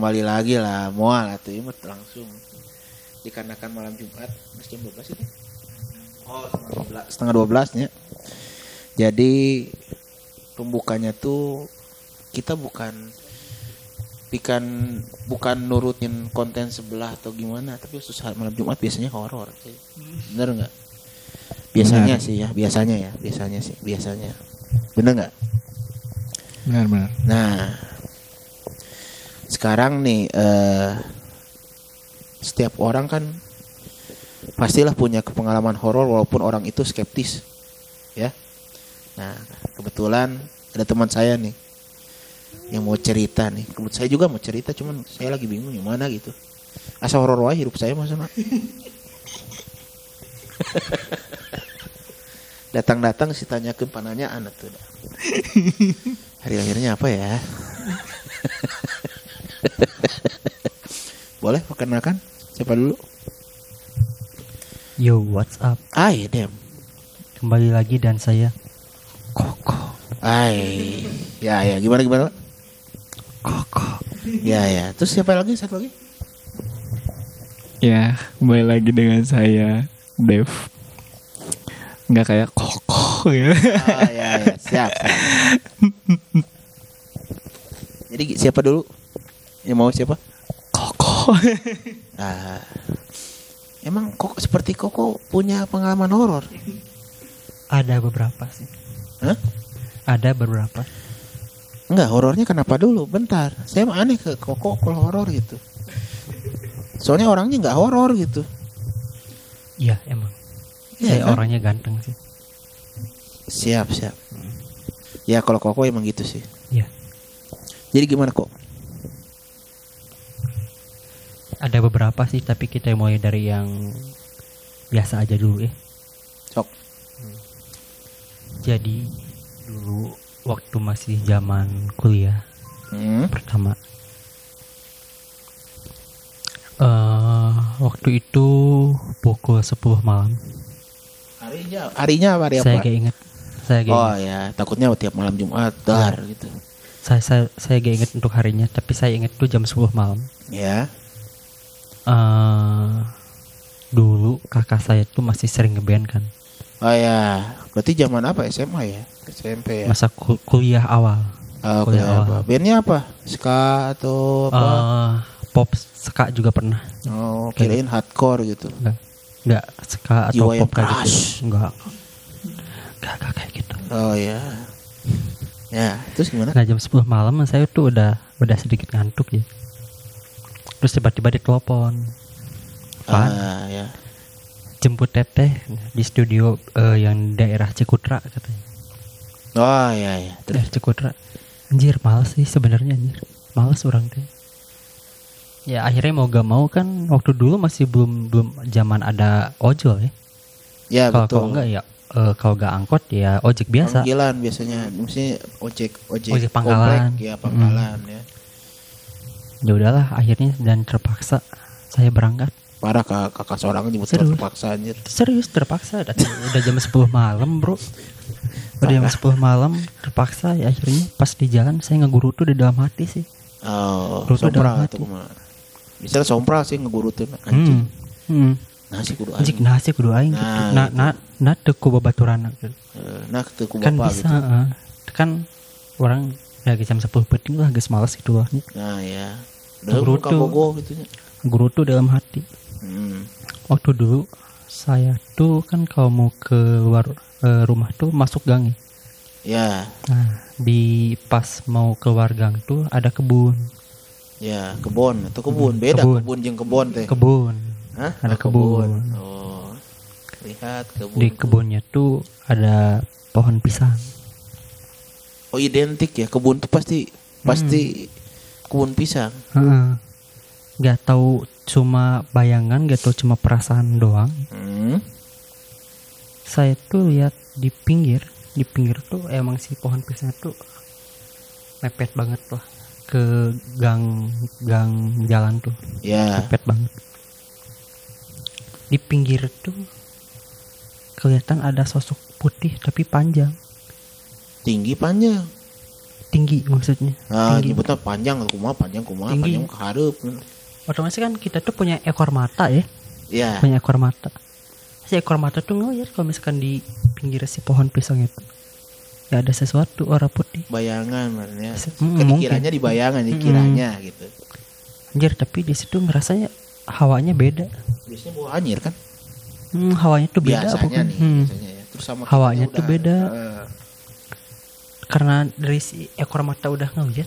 kembali lagi lah, mual atau imut langsung dikarenakan malam Jumat mas jam 12 itu. Oh, setengah 12 nya. Jadi pembukanya tuh kita bukan bukan bukan nurutin konten sebelah atau gimana tapi khusus malam Jumat biasanya horor sih. Bener nggak? Biasanya Benar. sih ya, biasanya ya, biasanya sih, biasanya. Bener nggak? Benar benar. Nah, sekarang nih eh setiap orang kan pastilah punya pengalaman horor walaupun orang itu skeptis, ya. Nah, kebetulan ada teman saya nih yang mau cerita nih. Kebetulan saya juga mau cerita, cuman saya lagi bingung yang mana gitu. Asa horor wae hidup saya masa Datang-datang si tanya ke pananyaan tuh. Hari lahirnya apa ya? Boleh perkenalkan? Siapa dulu? Yo, what's up? Ay, dem. Kembali lagi dan saya Koko. Ay, ya ya. Gimana gimana? Pak? Koko. Ya ya. Terus siapa lagi? Satu lagi? Ya, kembali lagi dengan saya Dev. Nggak kayak koko ya. Ah ya ya. Siap. Jadi siapa dulu? Yang mau siapa? Koko. Ah. Emang kok seperti Koko punya pengalaman horor? Ada beberapa sih. Hah? Ada beberapa. Enggak, horornya kenapa dulu? Bentar. Saya aneh ke Koko kalau horor gitu. Soalnya orangnya nggak horor gitu. Iya, emang. Saya kan? orangnya ganteng sih. Siap, siap. Ya kalau Koko emang gitu sih. Iya. Jadi gimana kok? Ada beberapa sih, tapi kita mulai dari yang biasa aja dulu ya. Sok. Jadi dulu waktu masih zaman kuliah Hmm. pertama eh waktu itu pukul 10 malam. Harinya, harinya apa hari Saya apa? gak inget. Saya gak Oh inget. ya, takutnya tiap malam Jumat dar gitu. Saya, saya saya gak inget untuk harinya, tapi saya inget tuh jam 10 malam. Ya. Eh dulu kakak saya tuh masih sering ngeband kan. Oh ya, berarti zaman apa SMA ya? SMP ya. Masa kul- kuliah awal. Oh, kuliah kuliah awal. apa? Bandnya apa? Ska atau apa? eh pop ska juga pernah. oh, kirain hardcore gitu. Enggak. Enggak ska atau Jiwa pop kayak gitu. Enggak. Enggak, enggak kayak gitu. Oh ya. Ya, terus gimana? Nah jam 10 malam saya tuh udah udah sedikit ngantuk ya. Terus tiba-tiba ditelepon. Pan, Ah, ya. jemput teteh di studio eh, yang daerah Cikutra katanya. Oh ya ya. Terus Daerah Cikutra. Anjir males sih sebenarnya anjir. Males orang teh. Ya akhirnya mau gak mau kan waktu dulu masih belum belum zaman ada ojol ya. ya Kalau betul. kalau enggak ya eh, kalau gak angkot ya ojek biasa. Panggilan biasanya, mesti ojek ojek, Ojek pangkalan. komplek, ya pangkalan ya. Ya udahlah akhirnya dan terpaksa saya berangkat. Parah kak, kakak seorang jemput Serius? terpaksa anjir. Serius terpaksa datang udah jam 10 malam, Bro. Udah jam 10 malam terpaksa ya akhirnya pas di jalan saya ngeguru tuh di dalam hati sih. Oh, Guru tuh dalam hati. Bisa sompral sih ngegurutin anjing. Hmm. Hmm. Nasi kudu anjing. nasi kudu aing gitu. Nah, Nah, gitu. nah, nah teu ku babaturan gitu. Eh, Nah, itu ku Kan bapak bisa gitu. eh. kan orang lagi jam 10 penting lah geus males gitu lah. Nah, ya. Tuh. bogo gitu nya. Guru tuh dalam hati. Hmm. Waktu dulu saya tuh kan kalau mau keluar eh, rumah tuh masuk gang ya. Ya, Nah, di pas mau keluar gang tuh ada kebun. ya kebun atau kebun Hmm, beda kebun. kebun jeung kebun teh. Kebun. Hah? ada Oh, kebun. Oh. Lihat kebun. Di kebunnya tuh ada pohon pisang. Oh, identik ya. Kebun tuh pasti pasti kebun pisang. Heeh. Gak tahu cuma bayangan, gak tahu cuma perasaan doang. Hmm. Saya tuh lihat di pinggir, di pinggir tuh emang si pohon pisang tuh mepet banget lah ke gang gang jalan tuh Ya. mepet banget. Di pinggir tuh kelihatan ada sosok putih tapi panjang. tinggi panjang tinggi maksudnya. Nah tinggi. nyebutnya panjang kumaha panjang kumaha Tinggi. panjang kehareup otomatis kan kita tuh punya ekor mata ya. Ya punya ekor mata. Si ekor mata tuh ngeliat kalau misalkan di pinggir si pohon pisang itu. Ya ada sesuatu warna putih. Bayangan kan mungkin. dikiranya di bayangan dikiranya gitu. Anjir tapi di situ ngerasanya hawanya beda. Biasanya bawa anjir kan? Hmm, hawanya tuh beda biasanya nih Hmm. biasanya ya. Terus sama Hawanya tuh beda. eh, karena dari si ekor mata udah ngeliat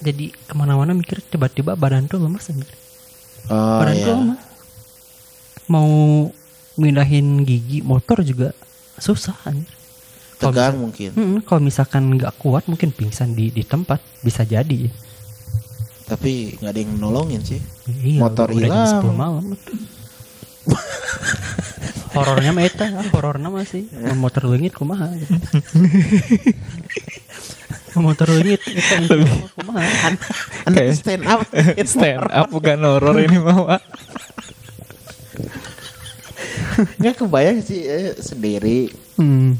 jadi ke mana-mana mikir tiba-tiba badan tuh lemas anjir oh badan ya tuh lemas mau mindahin gigi motor juga susah anjir tegang mungkin Hmm, kalau misalkan nggak kuat mungkin pingsan di di tempat bisa jadi. tapi nggak ada yang nolongin sih Iya, Motor hilang. 10 malam. Horornya mah eta, horornya masih motor leungit kumaha. motor mah kumaha. Stand up Stand up bukan horor ini mah. Nggak kebayang sih eh, sendiri Hmm.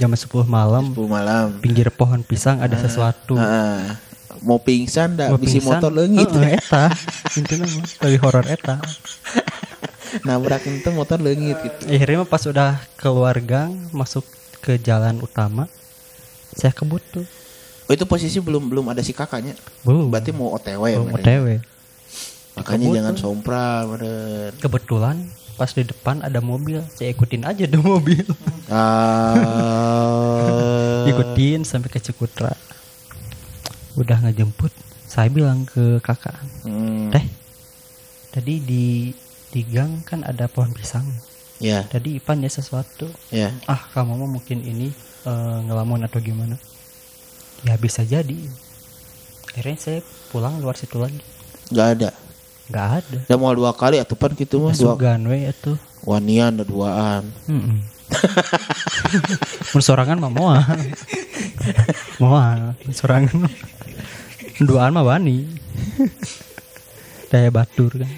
Jam 10 malam 10 malam pinggir pohon pisang ada sesuatu. Ah, mau pingsan dah Mau bisi pingsan, motor leungit heeh, eta. Intinya mah lebih horor eta. nabrak itu motor leungit gitu. Akhirnya pas udah keluar gang masuk ke jalan utama saya kebut tuh. Oh itu posisi belum belum ada si kakaknya? Belum. Berarti mau otw ya belum. OTW makanya Kebut jangan tuh. sompra bener. Kebetulan pas di depan ada mobil. Saya ikutin aja tuh mobil. Ah. Ikutin sampai ke Cikutra. Udah ngejemput. Saya bilang ke kakak. Hmm, teh tadi di di gang kan ada pohon pisang ya tadi Ipan ya sesuatu ya ah kamu mah mungkin ini eh, ngelamun atau gimana ya bisa jadi akhirnya saya pulang luar situ lagi nggak ada nggak ada udah mau dua kali atau pan gitu mah dua sugan we itu wanian ada duaan Heeh. Mun sorangan mah moal. moal. Sorangan. Duaan mah wani. Daya batur kan.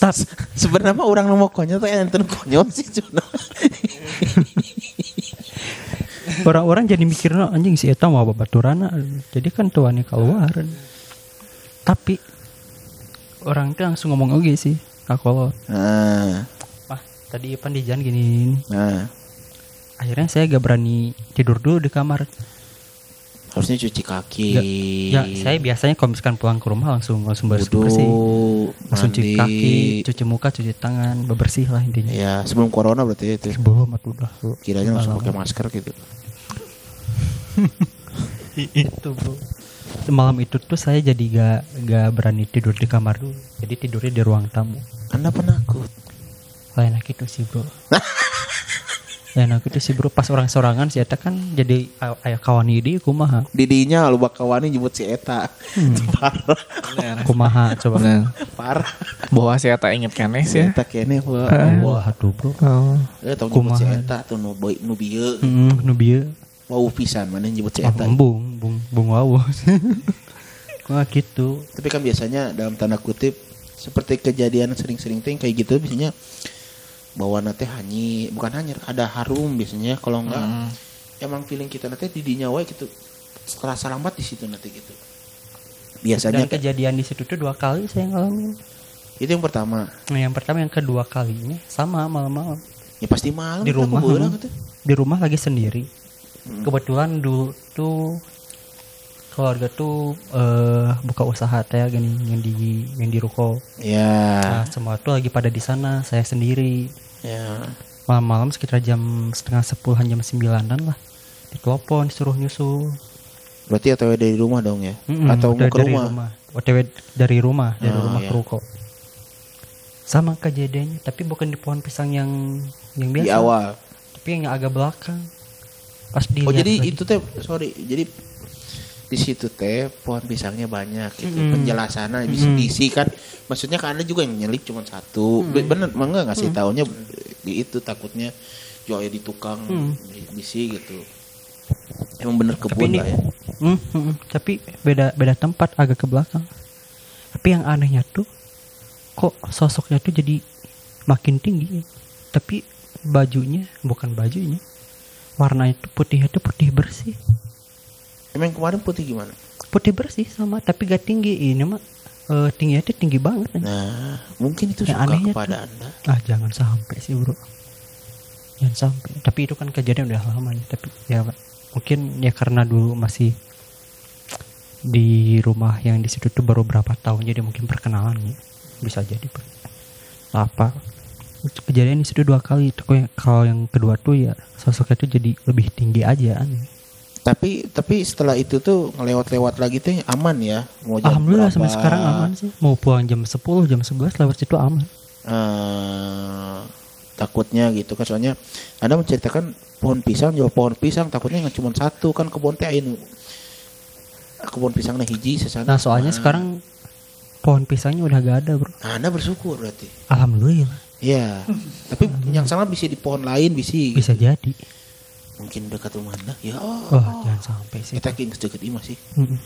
Tat, sebenarnya mah orang mau konyol tuh enten konyol sih cuma orang-orang jadi mikirnya anjing si eta mau baturana. Jadi kan tuannya keluar. Tapi orang itu langsung ngomong oke sih. Kalau nah wah tadi Ipan di jalan gini, nah akhirnya saya gak berani tidur dulu di kamar harusnya cuci kaki Ya, saya biasanya kalau misalkan pulang ke rumah langsung langsung bersih Wudhu, bersih, langsung cuci kaki, cuci muka, cuci tangan, bebersih lah intinya. ya sebelum corona berarti itu Belum atau udah. kiranya langsung pakai masker gitu itu bro. Malam itu tuh saya jadi gak gak berani tidur di kamar dulu. Jadi tidurnya di ruang tamu. anda penakut Lain enak itu sih bro. Lain enak itu sih bro. Pas orang sorangan sih eta kan jadi ay- ayah kawan ini kumaha. didinya lu bakawani nyebut si eta parah Kumaha coba. Bener. parah Bahwa saya tak inget kenes si ya. eta kene wah Wah, aduh bro. Oh. eh tau nyebut si Kumaha. eta tuh nu boy nu bieu Hmm, nu bieu. wow pisan mana nyebut si Ah, eta bung, bung, bung wow. Wah gitu. tapi kan biasanya dalam tanda kutip seperti kejadian sering-sering ting kayak gitu biasanya bawa nate hanyi bukan hanyir ada harum biasanya kalau enggak Hmm. emang feeling kita nanti di dinya wae gitu terasa lambat di situ nanti gitu biasanya Dan kejadian di situ tuh dua kali saya ngalamin. itu yang pertama Nah, yang pertama yang kedua kalinya sama malam-malam ya pasti malam di kan rumah. gitu. Di rumah lagi sendiri. Hmm. Kebetulan dulu tuh keluarga tuh eh, buka usaha teh gini yang di yang di ruko. ya Nah, semua tuh lagi pada di sana, saya sendiri. ya Malam-malam sekitar jam setengah sepuluhan jam sembilanan lah. Ditelepon disuruh nyusul. berarti atau dari rumah dong ya Mm-mm, atau mau dari- ke dari rumah, OTW dari rumah, dari Oh, rumah iya. ke ruko. Sama kejadiannya, tapi bukan di pohon pisang yang yang biasa, di awal tapi yang agak belakang. Pas dilihat oh jadi lagi. itu teh sorry jadi di situ teh pohon pisangnya banyak gitu Mm-mm. penjelasannya bisa Mm-mm. diisi kan maksudnya kan ada juga yang nyelip cuma satu Be- bener emang nggak ngasih taunya di itu takutnya jual di tukang Mm. di- bisi gitu emang bener Tapi kebun ini- lah ya Hmm, hmm, hmm. tapi beda beda tempat agak ke belakang. Tapi yang anehnya tuh kok sosoknya tuh jadi makin tinggi. Tapi bajunya bukan bajunya, warna itu putih itu putih bersih Emang kemarin putih gimana? putih bersih sama. Tapi gak tinggi. Ini mah eh, tingginya itu tinggi banget Nah, mungkin itu Yang suka anehnya kepada tuh- anda. ah jangan sampai sih bro. Jangan sampai. Tapi itu kan kejadian udah lama nih. Tapi ya mungkin ya karena dulu masih di rumah yang di situ tuh baru berapa tahun. Jadi mungkin perkenalan ya bisa jadi apa? Kejadian di situ dua kali. Itu kalau yang kedua tuh ya sosoknya tuh jadi lebih tinggi aja. aneh. Tapi tapi setelah itu tuh ngelewat-lewat lagi tuh aman ya. Mau jam Alhamdulillah sampai berapa, sekarang aman sih. Mau pulang jam 10 jam 11 lewat situ aman. Eh, takutnya gitu kan. Soalnya anda menceritakan pohon pisang jauh pohon pisang takutnya nggak cuma satu kan kebun teh anu kebun pisangnya hiji sesana. Nah soalnya sekarang pohon pisangnya udah gak ada bro. Nah, anda bersyukur berarti. Alhamdulillah. Iya, tapi yang sama bisa di pohon lain bisa, bisa jadi mungkin dekat rumah anda. Ya, Wah, jangan sampai sih. kita kini deket imah sih. Mm-mm.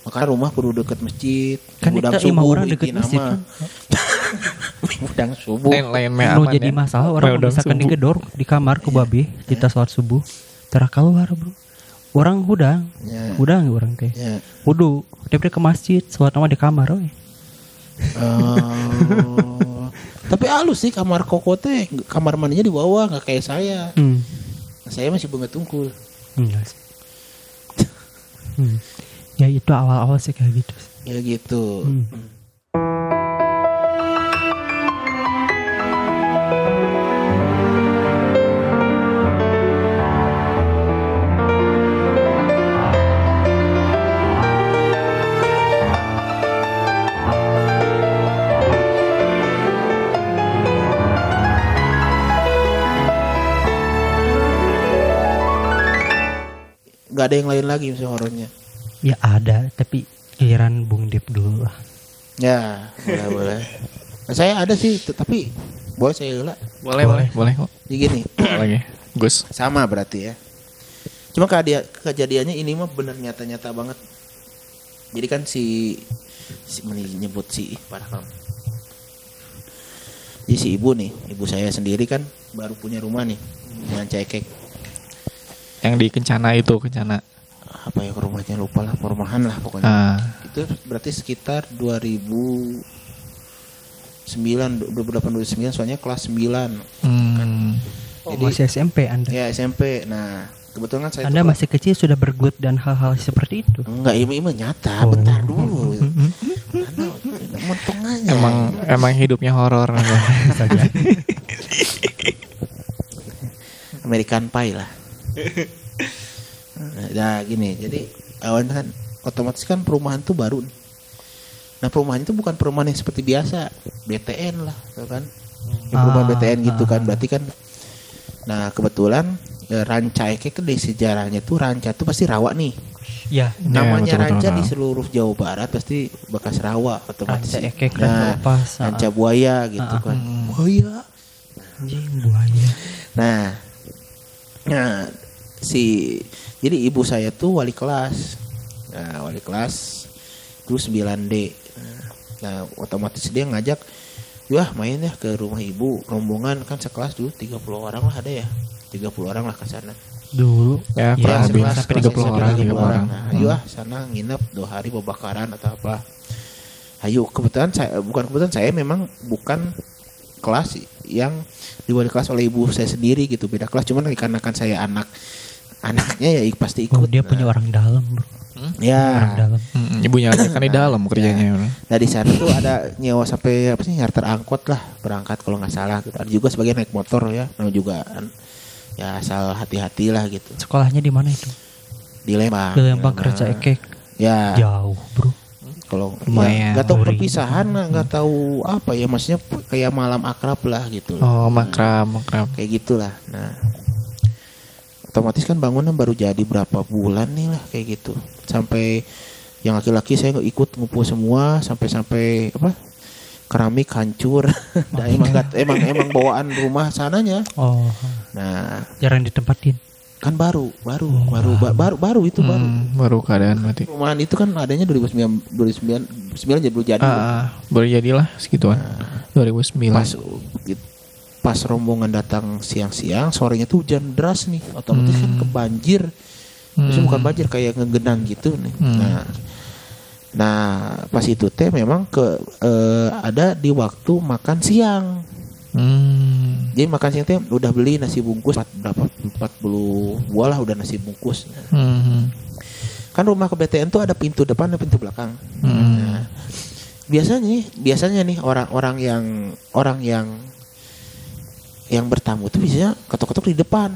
Makanya rumah perlu dekat masjid. Kan kita imah subuh orang deket iki masjid nama. kan. Gudang subuh. lain lain aman jadi ya. masalah orang misalkan subuh. digedor di kamar ku babe kita sholat subuh terah keluar bro orang hudang Ya. hudang orang teh Ya. wudu dia ke masjid sholat nama di kamar we. Oh. Tapi halus sih kamar koko teh, kamar mandinya di bawah nggak kayak saya. hmm. Saya masih banget tungkul. Enggak sih. Hmm. ya itu awal-awal sih kayak gitu Ya gitu. Hmm. Gak ada yang lain lagi misalnya horornya. ya ada tapi giliran Bung Dip dulu lah Ya, boleh boleh. Nah, saya ada sih, tapi boleh saya ulah. Boleh, boleh, boleh kok. Jadi gini, Lagi. Gus. sama berarti ya. Cuma kejadiannya ini mah bener nyata-nyata banget. Jadi kan si si meni- nyebut si. Jadi si ibu nih, ibu saya sendiri kan baru punya rumah nih dengan cekek. Yang di Kencana itu, Kencana. Apa ya rumahnya lupa lah, perumahan lah pokoknya. Ah, Itu berarti sekitar 2009 28 29 soalnya kelas 9. hmm. oh, Jadi- masih SMP anda Ya SMP. Nah, kebetulan kan saya anda masih kecil sudah bergut dan hal-hal seperti itu Enggak, ini mah nyata. Oh. Bentar dulu. Anda aja. Emang emang hidupnya horor. bisa jadi American Pie lah. Nah, gini. Jadi awalnya kan otomatis kan perumahan tuh baru. nih. Nah, perumahan itu bukan perumahan yang seperti biasa, BTN lah, tuh kan. Ya, perumahan Ah, BTN gitu kan. ah. Berarti kan Nah, kebetulan ya, Ranca Eke kan di sejarahnya tuh Ranca tuh pasti rawa nih. ya namanya betul, betul, ranca betul. di seluruh Jawa Barat pasti bekas rawa otomatis. Ranca ekek, Nah, ranca lepas, ah. ranca buaya gitu Ah, kan. Buaya. anjing buaya Nah, nah si jadi ibu saya tuh wali kelas. Nah, wali kelas dulu 9D. Nah, Nah, otomatis dia ngajak Wah main ya ke rumah ibu rombongan kan sekelas dulu 30 orang lah ada ya 30 orang lah ke sana dulu Ya, lebih sekelas, sampai kelas 30 SMP orang, 30 30 orang. Nah, ayo ah sana nginep dua hari pembakaran atau apa. Ayo kebetulan saya bukan kebetulan saya memang bukan kelas yang diwali kelas oleh ibu saya sendiri gitu beda kelas cuman dikarenakan saya anak anaknya ya pasti oh, ikut. dia punya Nah, orang dalam bro orang Ya. dalam Hmm, ibunya aja kan di dalam kerjanya. Nah di sana tuh ada nyewa sampai apa sih charter angkot lah berangkat kalau nggak salah gitu. Ada juga sebagian naik motor ya, namanya juga kan. ya asal hati-hati lah gitu. sekolahnya di mana itu Di Lembang. di Lembang kerja ekek Ya. jauh bro kalau Lumayan. ya, nggak tahu Ori. perpisahan nggak tahu apa ya maksudnya kayak malam akrab lah gitu. Oh, makram, makram. kayak gitulah. Nah otomatis kan bangunan baru jadi berapa bulan nih lah kayak gitu. Sampai yang laki-laki saya nggak ikut ngumpul semua sampai-sampai apa keramik hancur. Nah, emang nggak- emang emang bawaan rumah sananya. Oh. Nah. Jarang ditempatin kan baru baru baru ba- baru baru itu baru Hmm, baru keadaan berarti. perumahan itu kan adanya 2009 2009 9 jadi belum jadi Ah, ah, baru jadilah segituan. 2009. pas gitu. pas rombongan datang siang-siang sorenya tuh hujan deras nih otomatis kan Hmm. kebanjir Maksudnya Hmm. bukan banjir kayak ngegenang gitu nih Hmm. nah nah pas itu teh memang ke eh, ada di waktu makan siang Hmm. jadi makan siang teh udah beli nasi bungkus empat- berapa 40 buah lah udah nasi bungkus Hmm. kan rumah ke BTN tuh ada pintu depan dan pintu belakang Hmm. Nah, biasanya nih, biasanya nih orang-orang yang orang yang yang bertamu tuh biasanya ketok-ketok di depan.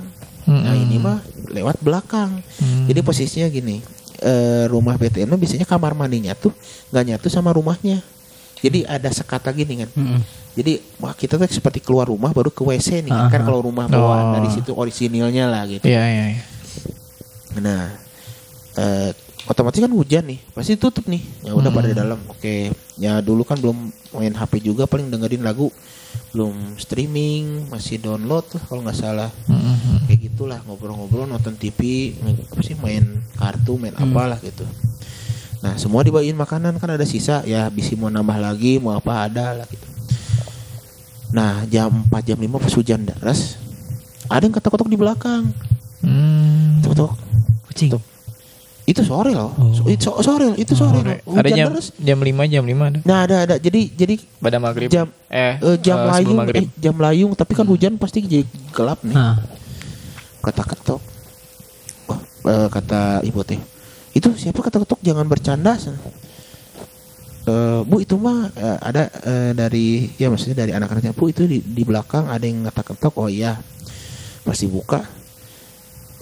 Nah Hmm. ini mah lewat belakang. Hmm. Jadi posisinya gini, eh, rumah BTN biasanya kamar mandinya tuh nggak nyatu sama rumahnya. Jadi ada sekata gini kan. Mm-mm. Jadi wah kita tuh seperti keluar rumah baru ke WC nih Aha. kan kalau rumah bawaan Oh. dari situ orisinilnya lah gitu. Iya iya. iya. Nah, eh, otomatis kan hujan nih, pasti tutup nih. Ya udah Hmm. pada di dalam. Oke, ya dulu kan belum main HP juga, paling dengerin lagu, belum streaming, masih download lah kalau nggak salah. Hmm. Kayak gitulah ngobrol-ngobrol, nonton TV, main, apa sih main kartu, main Hmm. apalah gitu. Nah, semua dibawain makanan kan ada sisa, ya bisa mau nambah lagi, mau apa ada lah gitu. Nah, jam 4 jam 5 pas hujan deras, ada yang ketok-ketok di belakang. Hmm. Ketok-ketok Kucing. Tuh. Itu sore loh. Oh. So- itu so- sore, itu sore. loh. Ada Hujan jam deras. jam 5 jam 5 ada. Nah, ada ada. Jadi jadi Pada maghrib. jam eh, eh, jam sebelum layung maghrib. eh, jam layung tapi kan hujan pasti jadi gelap nih. Nah, Kata ketok. Oh, eh, kata ibu teh. Itu siapa kata ketok jangan bercanda. sana." Eh, bu itu mah eh, ada eh, dari ya maksudnya dari anak-anaknya. Bu itu di, di belakang ada yang kata ketok oh iya. Pasti buka.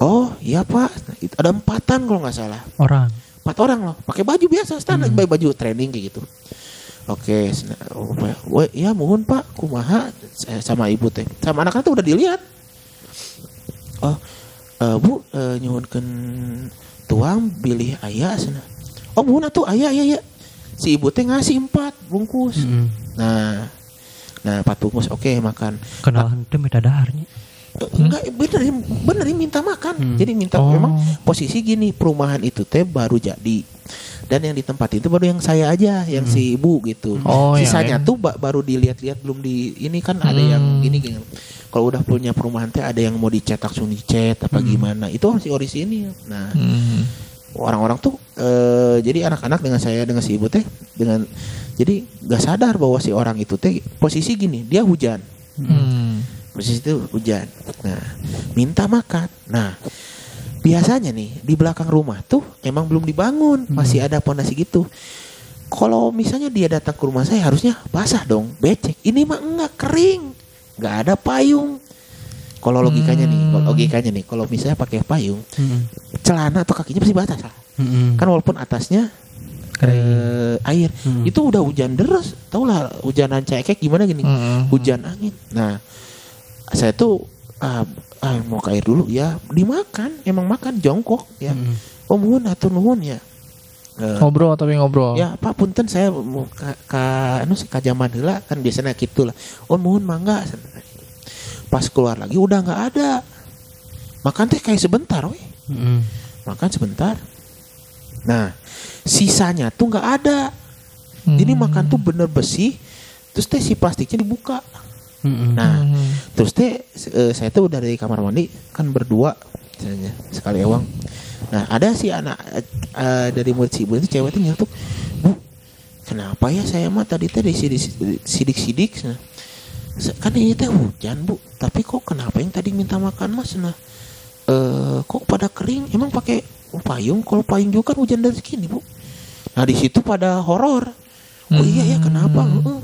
Oh iya pak. Itu ada empatan kalau nggak salah. Orang. empat orang loh. Pakai baju biasa standar. Pakai baju training kayak gitu. Oke sena- oh, ya mohon pak. Kumaha? Eh, sama ibu teh. Sama anak-anak tuh udah dilihat. Oh eh, bu eh, nyuhunkeun tuang pilih ayah sana oh mohon atuh ayah ayah ya si ibu teh ngasih empat bungkus Mm-mm. nah nah empat bungkus oke makan Kenalan itu minta daharnya. Eh, enggak bener bener minta makan Hmm. jadi minta Oh. memang posisi gini perumahan itu teh baru jadi dan yang di tempat itu baru yang saya aja yang si ibu gitu Oh, yang sisanya lain. tuh ba- baru dilihat-lihat belum di ini kan ada yang Hmm. gini gini kalau udah punya perumahan teh ada yang mau dicetak langsung dicat apa gimana itu masih orisinil nah Hmm. Orang-orang tuh eh, jadi anak-anak dengan saya dengan si ibu teh dengan jadi nggak sadar bahwa si orang itu teh posisi gini dia hujan Hmm. posisi itu hujan. Nah, minta makan. Nah, biasanya nih di belakang rumah tuh emang belum dibangun, masih ada pondasi gitu. Kalau misalnya dia datang ke rumah saya harusnya basah dong, becek. Ini mah enggak kering, nggak ada payung. Kalau logikanya nih, kalau logikanya nih, kalau misalnya pakai payung, Mm-mm. celana atau kakinya pasti basah. Mm-mm. Kan walaupun atasnya eh, air, Hmm. itu udah hujan deras, tau lah hujanan cekek gimana gini Hmm. hujan angin. Nah, saya tuh ah, ah, mau ke air dulu ya, dimakan, emang makan jongkok ya. Mm-mm. Oh atau nuhun ya. Eh, Ngobrol tapi ngobrol. Ya Pak Punten saya mau ka, ka anu sih ka zaman heula kan biasanya gitu lah. Oh nuhun mangga. Pas keluar lagi udah nggak ada. Makan teh kayak sebentar weh. Mm-mm. Makan sebentar. Nah, sisanya tuh nggak ada. Hmm. Jadi makan tuh bener bersih. Terus teh si plastiknya dibuka. Mm-mm. Nah, Hmm. terus teh eh, saya tuh dari kamar mandi kan berdua misalnya sekali ewang. Nah, ada si anak eh, eh, dari murid si ibu itu cewek tuh nyetuk, "Bu, kenapa ya saya mah tadi teh di sidik-sidik nah, se- kan ini teh hujan, Bu. Tapi kok kenapa yang tadi minta makan Mas nah eh kok pada kering? Emang pakai payung? Kalau payung juga kan hujan dari segini, Bu." Nah, di situ pada horor. Oh iya ya, kenapa? Heeh.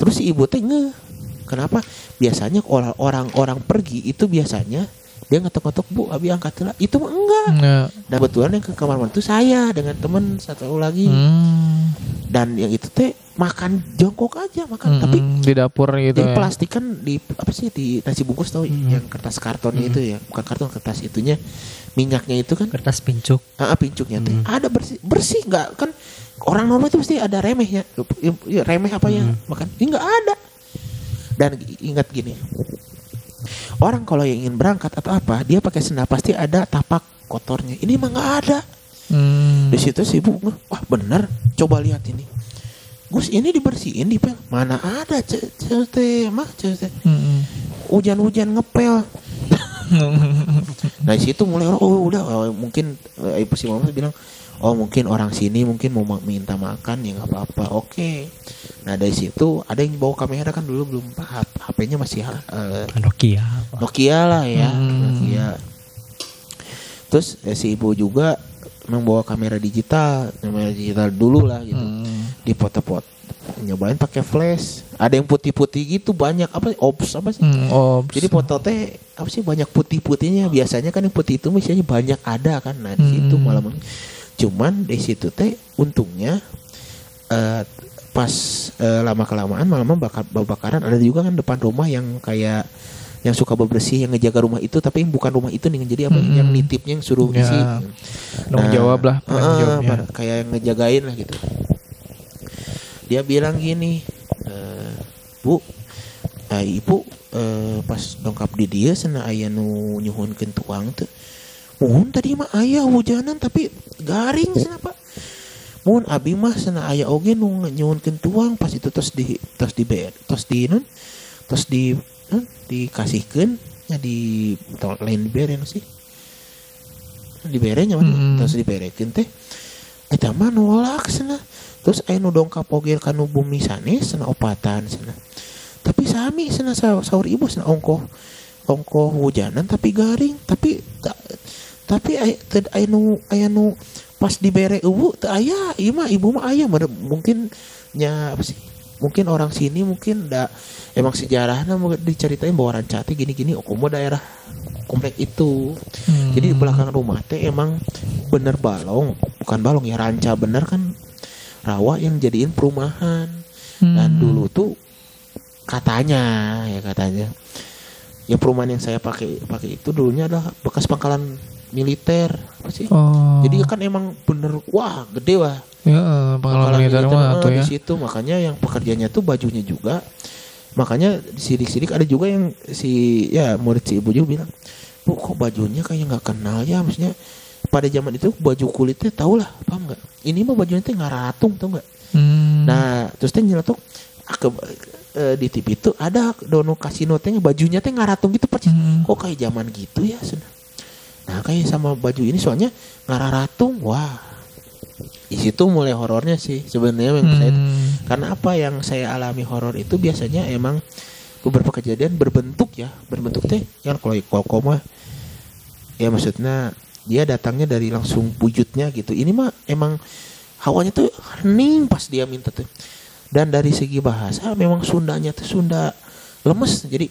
Terus si ibu teh nge Kenapa? Biasanya orang orang-orang pergi itu biasanya dia ngetok-ngetok bu, abi angkat lah. Itu mah enggak. Nggak. Dan kebetulan yang ke kamar mandi itu saya dengan teman satu lagi. Hmm. Dan yang itu teh makan jongkok aja makan, tapi Hmm, di dapur gitu di ya. plastik kan di apa sih di nasi bungkus tau Hmm. yang kertas karton itu ya, bukan karton kertas itunya. Minyaknya itu kan. Kertas pincuk. Ah, ah, pincuknya teh Hmm. ada bersih bersih nggak? Kan orang normal itu pasti ada remehnya Ya, remeh apa ya? Hmm. makan. Ini nggak ada. Dan ingat gini. Orang kalau yang ingin berangkat atau apa dia pakai sendal pasti ada tapak kotornya. Ini mah nggak ada. Hmm. di situ si ibu ngeh, wah bener. Coba lihat ini Gus ini dibersihin di pel mana ada ce ce- teh mah ce- teh Hmm. hujan-hujan ngepel. Nah di situ mulai orang oh udah oh, mungkin eh, ibu si mama bilang oh mungkin orang sini mungkin mau ma- minta makan ya nggak apa-apa. Oke. Nah dari situ ada yang bawa kamera kan dulu belum paham. HP-nya masih eh, Nokia. Nokia lah ya Hmm. Nokia. Terus eh, si ibu juga membawa kamera digital kamera digital dulu lah gitu. Hmm. di foto-foto nyobain pakai flash. Ada yang putih-putih gitu banyak. Apa ops apa sih? Hmm, oh, jadi foto teh apa sih banyak putih-putihnya. Biasanya kan yang putih itu misalnya banyak ada kan nah di situ Hmm. malam cuman di situ teh untungnya eh, pas eh, lama kelamaan malam bakar bakaran ada juga kan depan rumah yang kayak yang suka bebersih yang ngejaga rumah itu tapi yang bukan rumah itu nih jadi apa Hmm. yang nitipnya yang suruh Ya, isi Tanggung jawab lah, penanggung jawabnya. pada- kayak yang ngejagain lah gitu dia bilang gini eh, bu eh, ibu eh, pas dongkap di dia sana ayah nu nyuhunkeun tuang tuh mohon tadi mah ayah hujanan tapi garing sana pak mohon abi mah sana ayah oge nu nyuhunkeun tuang pas itu terus di terus di ber terus di nun terus di nun, dikasihkeun nya di tol- lain diberen sih. Diberenya mana Mm-mm. terus diberekeun teh. Eta mah nolak sana. Terus aya nu dongkap oge kanu bumi sanes sana opatan sana. Tapi sami sana sa- sahur ibu sana ongkoh ongkoh hujanan tapi garing. Tapi ta- tapi aya nu aya nu pas dibere ibu teu aya ieu mah ibu mah aya mungkin nya apa sih mungkin orang sini mungkin da emang sejarahnya mau diceritain bahwa rancate gini-gini okomo daerah komplek itu Hmm. jadi di belakang rumah teh emang bener balong, bukan balong ya ranca bener kan rawa yang jadiin perumahan. Dan Hmm. dulu tuh katanya ya katanya ya perumahan yang saya pakai pakai itu dulunya adalah bekas pangkalan militer apa sih? Oh. Jadi kan emang bener wah gede wah ya pengalaman militer mah tuh di ya. situ. Makanya yang pekerjanya tuh bajunya juga. Makanya sidik-sidik ada juga yang si ya murid si ibu juga bilang bu kok bajunya kayak nggak kenal ya? Maksudnya pada zaman itu baju kulitnya tau lah paham nggak? Ini mah bajunya teh ngaratung tau nggak? Hmm. nah terus teh nyeletuk ah, ke, eh, di TV itu ada dono kasino teh bajunya teh ngaratung gitu persis. Hmm. kok kayak zaman gitu ya nah kayak sama baju ini soalnya ngararatung wah di situ mulai horornya sih sebenarnya yang saya Hmm. karena apa yang saya alami horor itu biasanya emang beberapa kejadian berbentuk ya berbentuk teh kan kalau koko mah. Ya maksudnya dia datangnya dari langsung wujudnya gitu. Ini mah emang hawanya tuh hening pas dia minta tuh. Dan dari segi bahasa memang Sundanya tuh Sunda lemes. Jadi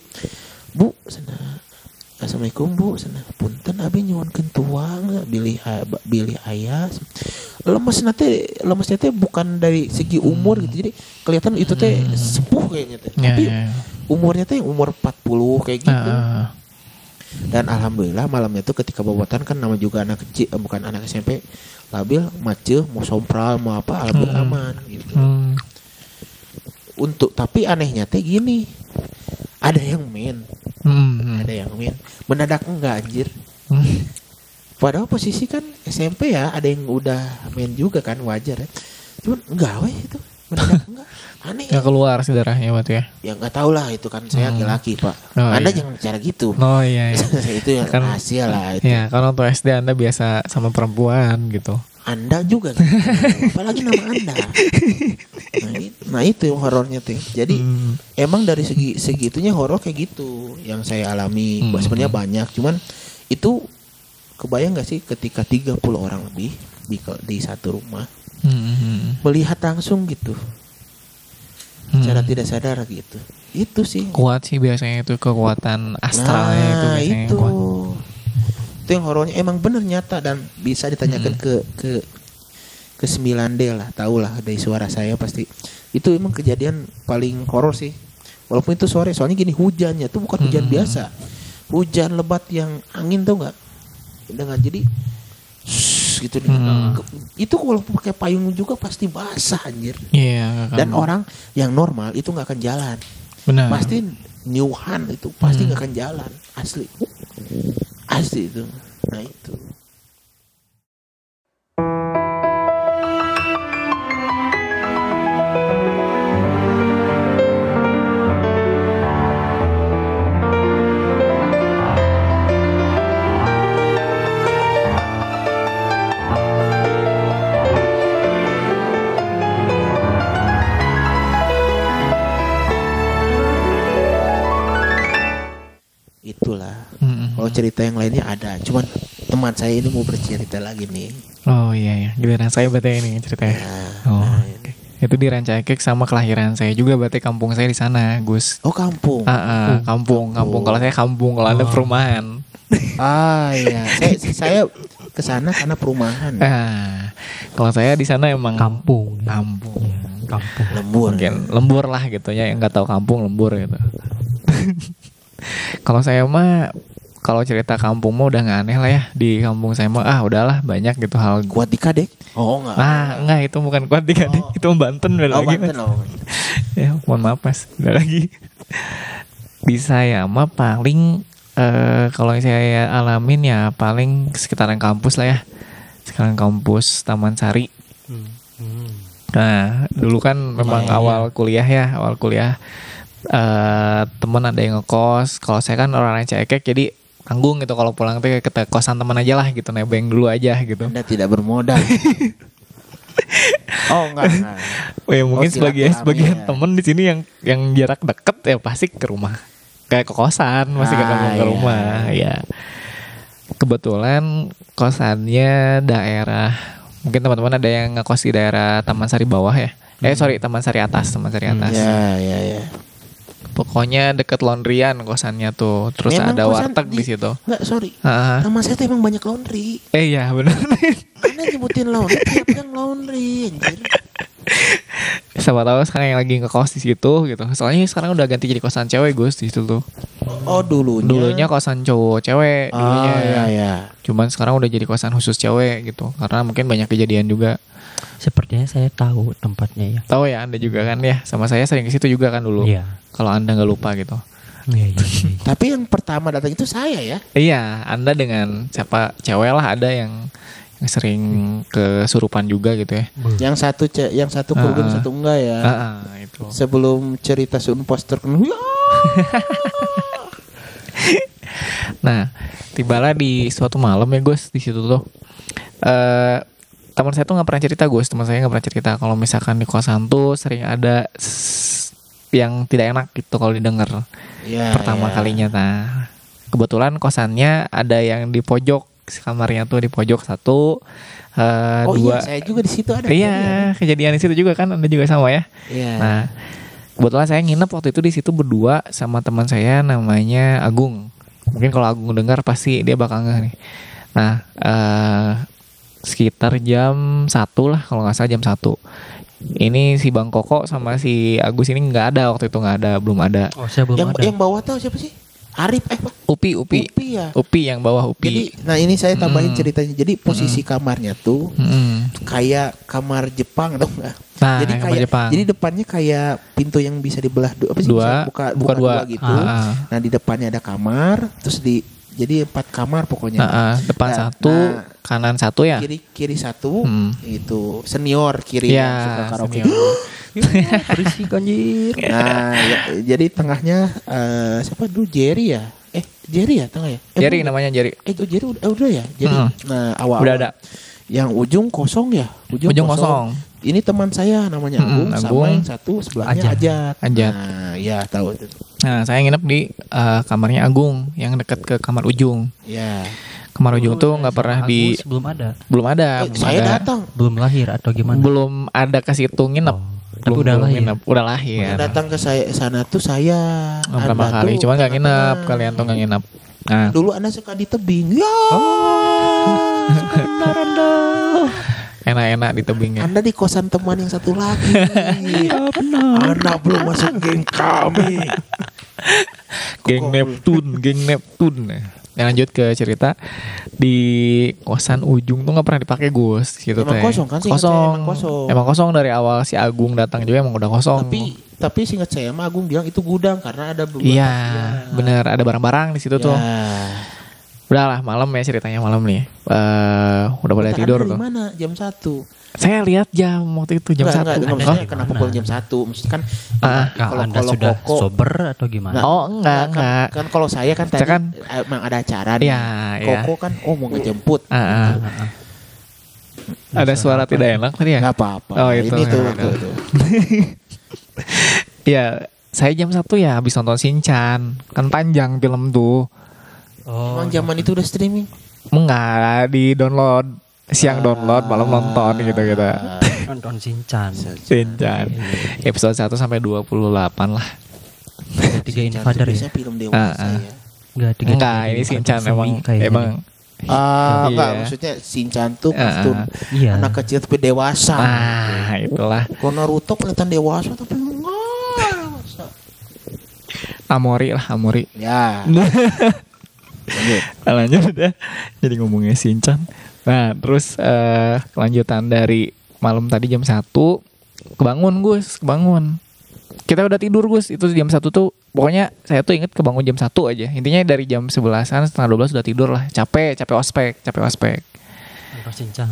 bu sana Assalamualaikum bu sana punten abi nyuwun tuang bilih bilih ayah lemes nanti lemes teh bukan dari segi umur gitu jadi kelihatan itu teh sepuh kayaknya teh Ya, tapi ya, ya. umurnya teh umur 40 kayak gitu ah. dan alhamdulillah malamnya tuh ketika bobatan kan nama juga anak kecil eh, bukan anak SMP labil macet mau sompral mau apa alhamdulillah Hmm. aman gitu Hmm. Untuk tapi anehnya teh gini ada yang main Hmm. ada yang main mendadak enggak anjir Hmm. padahal posisi kan SMP ya ada yang udah main juga kan wajar ya cuman enggak weh itu mendadak enggak aneh Nggak keluar sih darahnya waktu ya. ya nggak tahu lah itu kan saya Hmm. laki-laki pak Oh, anda iya. jangan bicara gitu Oh iya, iya. itu yang Kan- rahasia lah itu Ya, kalau waktu SD Anda biasa sama perempuan gitu. Anda juga gitu. apalagi nama anda nah, nah itu yang horornya tuh jadi Hmm. emang dari segi segitunya horor kayak gitu yang saya alami Hmm. sebenarnya banyak cuman itu kebayang gak sih ketika 30 orang lebih di di satu rumah Hmm. melihat langsung gitu Hmm. secara tidak sadar gitu itu sih kuat sih biasanya itu kekuatan astralnya itu nah biasanya itu kuat. Itu yang horornya emang bener nyata dan bisa ditanyakan Hmm. ke ke ke 9D lah tahu lah dari suara saya pasti itu emang kejadian paling horor sih walaupun itu sore soalnya gini hujannya tuh bukan hujan Hmm. biasa hujan lebat yang angin tuh nggak dengan jadi shh, gitu nih Hmm. Itu walaupun pakai payung juga pasti basah anjir Iya, kan. dan orang yang normal itu nggak akan jalan benar. pasti nyuhan itu pasti Hmm. nggak akan jalan asli asli itu cerita yang lainnya ada. Cuman teman saya ini mau bercerita lagi nih. Oh iya ya, giliran saya berarti ini ceritanya. Nah, Oh, nah, oke. Itu di Rancaikek sama kelahiran saya juga berarti kampung saya di sana, Gus. Oh kampung. Ah, ah, kampung, kampung. Kalau saya kampung, kalau Anda perumahan. Ah iya. Saya saya ke sana karena perumahan. Ah, kalau saya di sana emang Kampung. ya. kampung. Kampung. Lembur. Mungkin lembur lah gitu ya, yang nggak tahu kampung lembur gitu. kalau saya mah kalau cerita kampung mah udah nggak aneh lah ya di kampung saya mah ah udahlah banyak gitu hal Kuat di kadek? Oh enggak. Ah, enggak itu bukan kuat tiga Oh. itu Banten beda oh, lagi. Banten Mas. loh. Ya, mohon maaf Mas, beda lagi. Di saya mah paling eh kalau yang saya alamin ya paling sekitaran kampus lah ya. Sekitaran kampus Taman Sari. Hmm. Hmm. Nah, dulu kan memang Lumayan, awal kuliah ya, awal kuliah eh temen ada yang ngekos. Kalau saya kan orang Rancaikek jadi tanggung gitu kalau pulang tuh ke ke kosan teman aja lah gitu nebeng dulu aja gitu. Anda tidak bermodal. oh enggak. enggak. Oh ya mungkin Oh, sebagian sebagian ya. temen di sini yang yang jarak deket ya pasti ke rumah kayak ke kosan masih ke Ah, ke iya. rumah ya kebetulan kosannya daerah mungkin teman-teman ada yang ngekos di daerah Taman Sari bawah ya eh sorry Taman Sari atas Taman Sari atas Ya ya ya. Pokoknya deket laundryan kosannya tuh terus Memang ada warteg di, di- situ Enggak, sorry. Ah, Nama saya tuh emang banyak laundry. eh ya benar Anda nyebutin laundry, tiap yang laundry anjir. siapa tahu sekarang yang lagi ngekos di situ gitu soalnya sekarang udah ganti jadi kosan cewek Gus di situ tuh Oh dulunya. dulunya kosan cowok cewek dulunya Ah ya ya. cuman sekarang udah jadi kosan khusus cewek gitu karena mungkin banyak kejadian juga Sepertinya saya tahu tempatnya ya. tahu ya anda juga kan ya sama saya sering ke situ juga kan dulu Iya. kalau anda nggak lupa gitu Iya, iya, iya. Tapi yang pertama datang itu saya ya. iya anda dengan siapa cewek lah ada yang yang sering kesurupan juga gitu ya Yang satu ce- yang satu kurban, Ah. satu enggak ya. Ah, ah, itu Sebelum cerita sun poster kan. Ya. nah tibalah di suatu malam ya Gus di situ tuh eh teman saya tuh nggak pernah cerita Gus. Teman saya nggak pernah cerita. Kalau misalkan di kosan tuh sering ada yang tidak enak gitu kalau didengar Ya, pertama ya. kalinya nah kebetulan kosannya ada yang di pojok kamarnya tuh di pojok satu eh, Oh dua. iya, saya juga di situ ada. iya kejadian. di situ juga kan anda juga sama ya. Iya. nah kebetulan saya nginep waktu itu di situ berdua sama teman saya namanya Agung. Mungkin kalau Agung dengar pasti dia bakal ngeh nih. Nah eh, sekitar jam satu lah kalau nggak salah jam satu ini si Bang Koko sama si Agus ini nggak ada waktu itu nggak ada belum ada Oh, saya belum yang ada. yang bawah tahu siapa sih? Arif eh Pak. Upi Upi Upi ya. Upi yang bawah Upi Jadi, nah ini saya tambahin Mm. ceritanya. Jadi posisi kamarnya tuh Mm-mm. kayak kamar Jepang dong nggak? Nah, jadi kamar kayak Jepang. jadi depannya kayak pintu yang bisa dibelah dua apa sih? Dua, Bisa buka, buka buka, dua. dua gitu. Ah, ah. Nah, di depannya ada kamar, terus di jadi empat kamar pokoknya. Nah, ah, depan Nah, satu nah, kanan satu ya Kiri kiri satu Hmm. itu senior kiri ya yang suka karaoke. senior. berisik anjir. Nah, ya- jadi tengahnya eh, siapa dulu Jerry ya? Eh, Jerry ya tengah ya? Eh, Jerry ya? namanya Jerry Eh, itu Jerry udah, eh, udah ya? Jadi Hmm. nah awal udah ada Yang ujung kosong ya? ujung kosong Ini teman saya namanya Agung, Agung. sama yang satu sebelahnya Ajat. Ajat. Ajat. Nah, ya tahu itu. Nah, saya nginep di eh, kamarnya Agung yang dekat ke kamar ujung. Ya. Kamar ujung tuh nggak pernah di belum ada. belum ada, Eh, belum saya ada. datang. Belum lahir atau gimana? Belum ada ke situ nginep. Oh, tapi Belum- udah lahir. nginep. Udah lahir. Datang ke saya sana tuh saya Oh, kali? tuh Cuman nggak nginep. Kalian tuh nggak nginep. Nah, Dulu Anda suka di tebing. Ya. Benar Anda. enak-enak di tebingnya. Anda di kosan teman yang satu lagi. Ya benar. Anda belum masuk geng kami. Geng Neptune, geng Neptune. Ya, lanjut ke cerita di kosan ujung tuh nggak pernah dipakai Gus gitu Emang teh. kosong kan? Kosong. emang kosong. Emang kosong dari awal si Agung datang juga emang udah kosong. Tapi tapi singkat saya mah Agung bilang itu gudang karena ada beberapa. Iya, Ya. bener ada barang-barang di situ tuh. Ya. Udahlah malam ya ceritanya malam nih. Eh udah boleh tidur tuh. di mana? Jam satu. Saya lihat jam waktu itu jam Enggak, satu. enggak, enggak, di kenapa pukul jam satu? Maksudnya kan Nah, kalau anda kalau sudah Koko sober atau gimana? oh enggak kan, enggak. kan kalau saya kan tadi Saya kan- emang ada acara nih. Iya. Koko kan oh mau ngejemput. Ah, ah. Ah, ah. Ada suara tidak enak tadi ya? Enggak apa-apa. Oh, itu, Ini tuh, ya, tuh. Ya, saya jam satu ya habis nonton Shinchan. Kan panjang film tuh. Oh, Emang zaman itu udah streaming. Enggak di download siang download malam nonton gitu gitu. nonton Shinchan. Sincan. Episode 1 sampai 28 lah. Tiga Shinchan Invader ya. biasanya film Ah, dewasa ah. ya. Enggak, tiga Enggak, ini Sinchan emang emang Ah, enggak Iya. maksudnya Shinchan tuh Ah, ah. kartun Iya. anak kecil tapi dewasa. ah itulah Kalau Naruto kelihatan dewasa tapi enggak. Amori lah Amori. Ya. Lanjut. Lanjut udah jadi ngomongnya Sinchan nah terus eh kelanjutan dari malam tadi jam 1 kebangun Gus kebangun. Kita udah tidur Gus itu jam 1 tuh pokoknya saya tuh inget kebangun jam 1 aja. Intinya dari jam 11an setengah 12 udah tidur lah. Capek capek ospek capek ospek. Nonton Shinchan.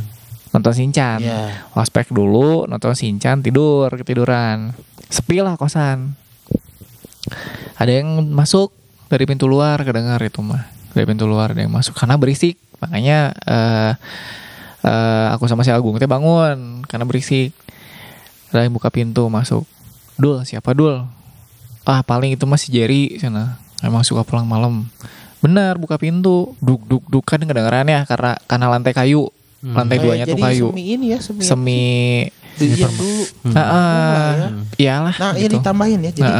nonton Sinchan Ya. ospek dulu nonton Sinchan tidur ketiduran. Sepi lah kosan. Ada yang masuk dari pintu luar kedengar itu mah dari pintu luar ada yang masuk. Karena berisik. Makanya eh eh, aku sama si Agung teh bangun. Karena berisik. Ada yang buka pintu masuk. Dul siapa Dul? Ah paling itu masih Jerry sana. Emang suka pulang malam. Benar buka pintu. Duk duk duk. Kan kedengarannya karena karena lantai kayu. Hmm. lantai Kayak duanya tuh jadi kayu. Semi ini ya, semi. semi Dilihat dulu. Hmm. Ah, ya. iyalah Nah, gitu. ini tambahin ya. Jadi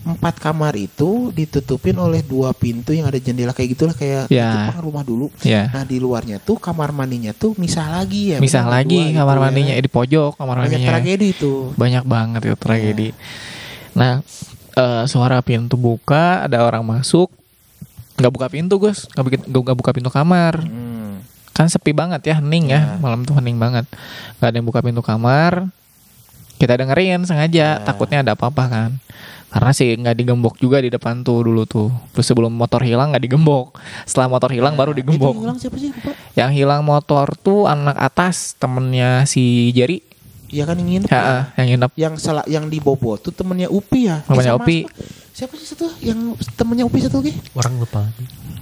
empat kamar itu ditutupin oleh dua pintu yang ada jendela kayak gitulah kayak Ya. itu kan rumah dulu. ya Nah di luarnya tuh kamar mandinya tuh misah lagi ya. misah lagi dua kamar itu ya. mandinya eh, di pojok kamar Banyak mandinya tragedi itu. banyak banget itu tragedi nah eh, suara pintu buka ada orang masuk nggak buka pintu Gus nggak nggak nggak buka pintu kamar Hmm. Kan sepi banget ya hening ya. Ya. malam tuh hening banget. Nggak ada yang buka pintu kamar. Kita dengerin sengaja. Ya. takutnya ada apa-apa kan. Karena sih nggak digembok juga di depan tuh dulu tuh. Terus sebelum motor hilang nggak digembok. Setelah motor hilang baru Itu digembok. Yang hilang siapa sih? Yang hilang motor tuh anak atas temennya si Jerry Iya kan yang nginep. ya, ya? yang nginep Yang salah yang di Bobo tuh temennya Upi ya. Temennya Upi. Siapa, siapa sih satu yang temennya Upi satu lagi? Orang lupa.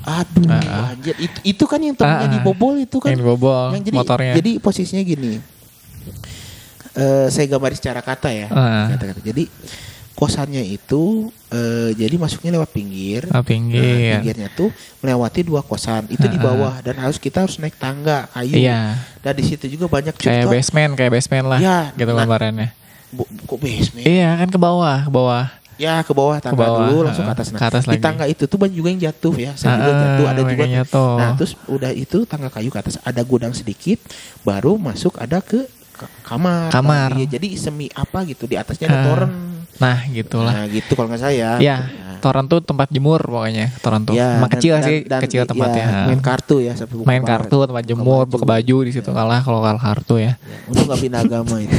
Aduh, Ah, ah. anjir. Itu itu kan yang temennya Ah, ah. di Bobol itu kan. yang dibobol yang jadi motornya jadi posisinya gini. Eh saya gambar secara kata ya. Ah. Kata-kata. Jadi kosannya itu eh, jadi masuknya lewat pinggir. Ah, Nah, pinggir pinggirnya tuh melewati dua kosan. Itu di Ah, bawah dan harus kita harus naik tangga kayu. iya Dan di situ juga banyak kayak contoh- basement kayak basement lah Ya, gitu nah. gambarannya kok basement? iya kan ke bawah ke bawah Ya ke bawah tangga bawah, dulu langsung ke ah, atas. Nah, ke atas di lagi. tangga itu tuh banyak juga yang jatuh ya. Saya juga Ah, jatuh ada juga. jatuh. Nah terus udah itu tangga kayu ke atas ada gudang sedikit, baru masuk ada ke ke kamar. Kamar. Nah, iya, jadi semi apa gitu di atasnya ada Ah, toren. nah gitulah. Nah gitu kalau nggak saya. ya toran tuh tempat jemur pokoknya toran tuh. Ya, emang dan- kecil dan- sih? dan- kecil ya, tempatnya. Main kartu ya main kartu tempat jemur buka baju di situ kalah kalau kalah kartu ya. Ya, untung nggak pindah agama itu.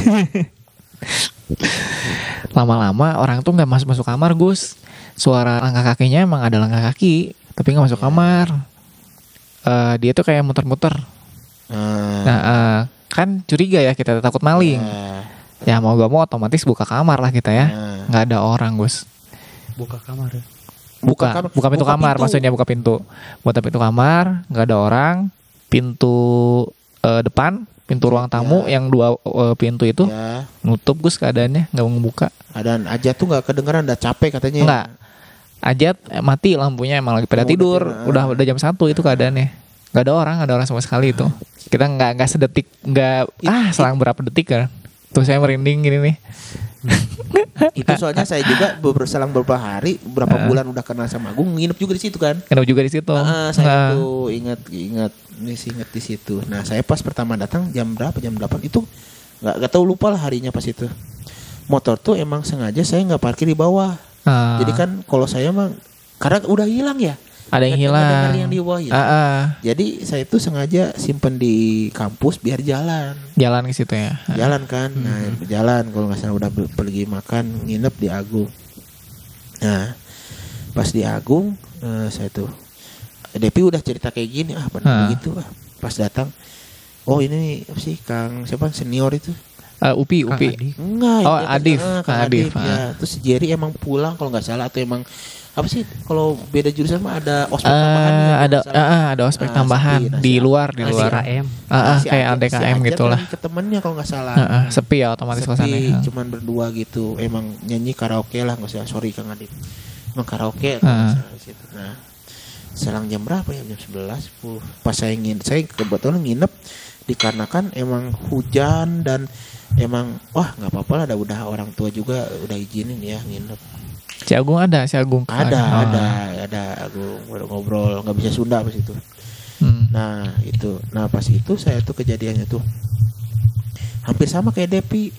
lama-lama orang tuh nggak masuk masuk kamar Gus. Suara langkah kakinya emang ada langkah kaki tapi nggak masuk Ya. kamar. Eh dia tuh kayak muter-muter. Nah, nah eh, kan curiga ya kita takut maling ya, ya mau gak mau otomatis buka kamar lah kita ya nah. nggak ada orang Gus Buka kamar ya. buka kamar- buka pintu buka kamar pintu. maksudnya buka pintu buka pintu kamar nggak ada orang pintu eh, depan pintu ruang tamu Ya. yang dua eh, pintu itu Ya, nutup Gus keadaannya nggak mau ngebuka ada aja tuh nggak kedengeran, udah capek katanya. Enggak. Ajat eh, mati lampunya emang lagi pada Oh, udah tidur. tidur. Udah udah jam satu itu keadaannya. Gak ada orang, gak ada orang sama sekali itu. Kita nggak nggak sedetik, nggak ah selang berapa detik kan. Tuh saya merinding gini nih. Itu soalnya saya juga beberapa selang beberapa hari, beberapa Ah. bulan udah kenal sama Agung, nginep juga di situ kan. Kenapa juga di situ? Ah, saya Nah, tuh ingat ingat ini sih ingat di situ. Nah, saya pas pertama datang jam berapa? Jam 8 itu nggak nggak tahu lupa lah harinya pas itu. Motor tuh emang sengaja saya nggak parkir di bawah. ah, Jadi kan kalau saya mah karena udah hilang ya. Ada yang hilang. yang di bawah ya. Ah, ah. Jadi saya tuh sengaja simpen di kampus biar jalan. jalan ke situ ya. Jalan kan. Nah, Hmm. jalan kalau nggak salah udah pergi makan, nginep di Agung. Nah, pas di Agung eh, saya tuh Depi udah cerita kayak gini, ah benar Ah. begitu ah. Pas datang, oh ini apa sih Kang siapa senior itu? Eh, upi, Kang upi. Enggak, Oh, Adif. ah, Kang Kang Adif, Adif, ya. Terus Jerry emang pulang kalau nggak salah atau emang apa sih kalau beda jurusan mah ada ospek Eh, tambahan ya, ada ah, ada ospek Ah, tambahan sepi. Nah, di luar di luar. Ah, ah, Si kayak ADKM si Ajat gitu lah. pergi ke temennya kalau nggak salah. Ah, ah, sepi ya otomatis Sepi, cuman berdua gitu emang nyanyi karaoke lah nggak usah sorry kang Adit emang karaoke situ. nah selang jam berapa ya jam 11 10. pas saya nginep saya kebetulan nginep dikarenakan emang hujan dan emang wah nggak apa-apa lah udah orang tua juga udah izinin ya nginep Si Agung ada, si Agung. ada Oh. ada ada aku ngobrol nggak bisa Sunda pas itu Hmm. nah itu nah pas itu saya tuh kejadiannya tuh hampir sama kayak Depi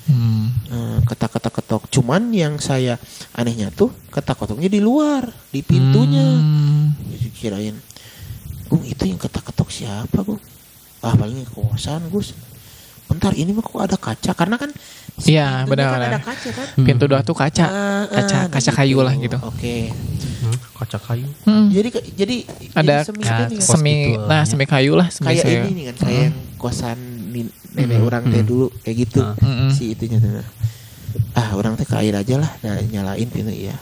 Hmm. Eh, ketak-ketak ketok cuman yang saya anehnya tuh ketak ketoknya di luar di pintunya Hmm. Jadi kirain Gung itu yang ketak-ketok siapa Gung ah paling kosan Gus bentar ini mah kok ada kaca karena kan Iya, pintunya kan benar-benar. ada kaca kan Pintu doa tuh kaca. Ah, ah, kaca nah kaca kayu lah gitu. oke Hmm, kaca kayu. Hmm. jadi jadi Ada jadi semi ya, ini kan. semi gitu, nah ya. semi kayu lah semi kayak saya. ini nih kan kayak yang kosan nin- nenek Hmm, orang teh hmm. dulu kayak gitu Ah. Mm-mm. si itunya tuh ah orang teh ke air aja lah nah, nyalain pintu ya